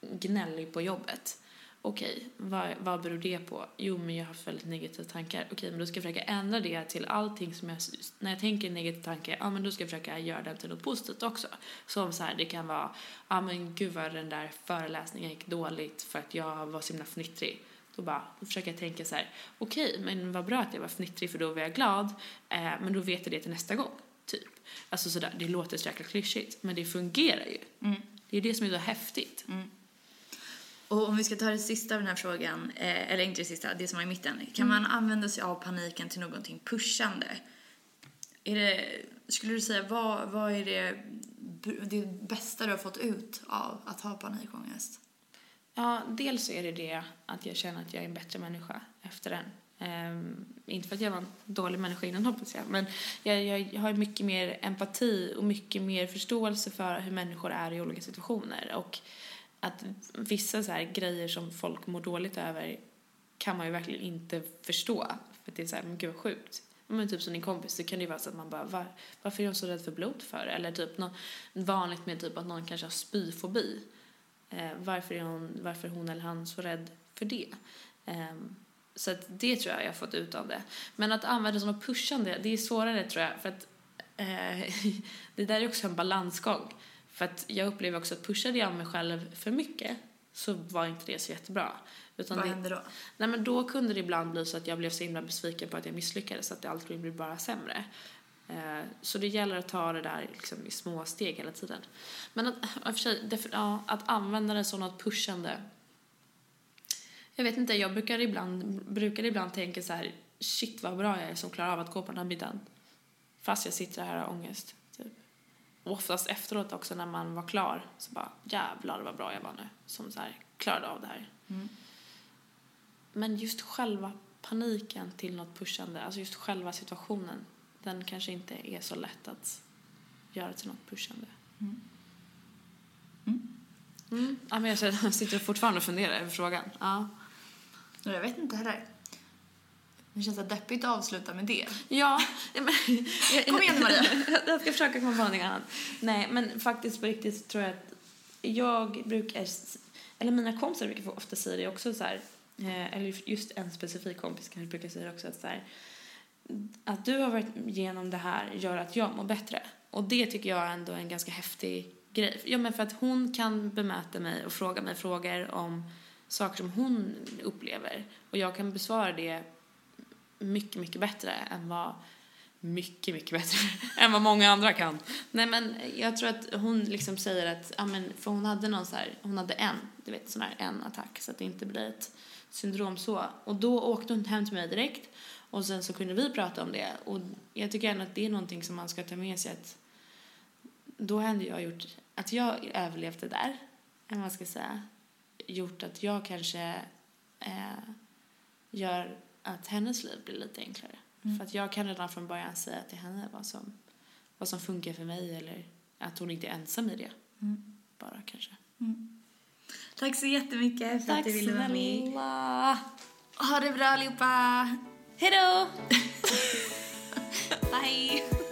[SPEAKER 2] gnällig på jobbet. Okej, vad, vad beror det på? Jo, men jag har haft väldigt negativa tankar. Okej, men då ska jag försöka ändra det till allting som jag... När jag tänker negativa tankar, ja men då ska jag försöka göra det till något positivt också. Som så här, det kan vara, ja men gud vad den där föreläsningen gick dåligt för att jag var så himla fnittrig. Då bara, då försöker jag tänka så här, okej, men vad bra att jag var fnittrig för då var jag glad, eh, men då vet jag det till nästa gång, typ. Alltså sådär, det låter så jäkla klyschigt, men det fungerar ju.
[SPEAKER 1] Mm.
[SPEAKER 2] Det är det som är så häftigt.
[SPEAKER 1] Och om vi ska ta det sista av den här frågan, eh, eller inte det sista, det som är i mitten. Kan man använda sig av paniken till någonting pushande? Är det, skulle du säga, vad, vad är det, det bästa du har fått ut av att ha panikångest?
[SPEAKER 2] Ja, dels så är det det att jag känner att jag är en bättre människa efter den. Um, inte för att jag var en dålig människa innan hoppas jag, men jag, jag har mycket mer empati och mycket mer förståelse för hur människor är i olika situationer. Och att vissa så här grejer som folk mår dåligt över kan man ju verkligen inte förstå. För att det är så här, men gud vad sjukt. Men typ som din kompis, så kan det ju vara så att man bara, var, varför är hon så rädd för blod för? Eller typ något vanligt med typ att någon kanske har spyfobi. Eh, varför, är hon, varför är hon eller han så rädd för det? Ehm, så att det tror jag jag har fått ut av det. Men att använda det som något pushande, det är svårare tror jag. För att eh, [laughs] det där är också en balansgång. För att jag upplever också att pushade jag mig själv för mycket så var inte det så jättebra. Utan
[SPEAKER 1] Vad
[SPEAKER 2] det,
[SPEAKER 1] händer då?
[SPEAKER 2] Nej men då kunde det ibland bli så att jag blev så himla besviken på att jag misslyckades så att det alltid blir bara sämre. Eh, Så det gäller att ta det där liksom i små steg hela tiden. Men att, sig, ja, att använda det som något pushande. Jag vet inte, jag brukar ibland, brukar ibland tänka så här, shit vad bra jag är som klarar av att gå på den här middagen. Fast jag sitter här och har ångest. Typ. Och oftast efteråt också när man var klar så bara, jävlar vad bra jag var nu. Som så här, klarade av det här.
[SPEAKER 1] Mm.
[SPEAKER 2] Men just själva paniken till något pushande, alltså just själva situationen, den kanske inte är så lätt att göra till något pushande.
[SPEAKER 1] Mm.
[SPEAKER 2] Mm. Ja, men jag sitter fortfarande och funderar över frågan. Ja,
[SPEAKER 1] Jag vet inte heller. Det känns så deppigt att avsluta med det.
[SPEAKER 2] ja men, jag, [laughs]
[SPEAKER 1] Kom igen, Maria. [laughs]
[SPEAKER 2] jag ska försöka komma på någonting annat. Nej, men faktiskt på riktigt tror jag att jag brukar, eller mina kompisar brukar ofta säga det också så här, eh, eller just en specifik kompis kanske brukar säga det också att så här, att du har varit igenom det här gör att jag mår bättre. Och det tycker jag ändå är en ganska häftig grej. Ja, men för att hon kan bemöta mig och fråga mig frågor om saker som hon upplever. Och jag kan besvara det mycket, mycket bättre än vad mycket, mycket bättre [laughs] än vad många andra kan. Nej men jag tror att hon liksom säger att, ja men för hon hade någon så här, hon hade en, du vet sån här en attack så att det inte blir ett syndrom så. Och då åkte hon hem till mig direkt och sen så kunde vi prata om det och jag tycker ändå att det är någonting som man ska ta med sig att då hade jag gjort, att jag överlevde där, än vad ska säga, gjort att jag kanske eh, gör att hennes liv blir lite enklare.
[SPEAKER 1] Mm.
[SPEAKER 2] För att jag kan redan från början säga till henne vad som, vad som funkar för mig eller att hon inte är ensam i det.
[SPEAKER 1] Mm.
[SPEAKER 2] Bara kanske.
[SPEAKER 1] Tack så jättemycket för att du ville vara med.
[SPEAKER 2] snälla!
[SPEAKER 1] Ha det bra allihopa!
[SPEAKER 2] Hejdå! [laughs] Bye!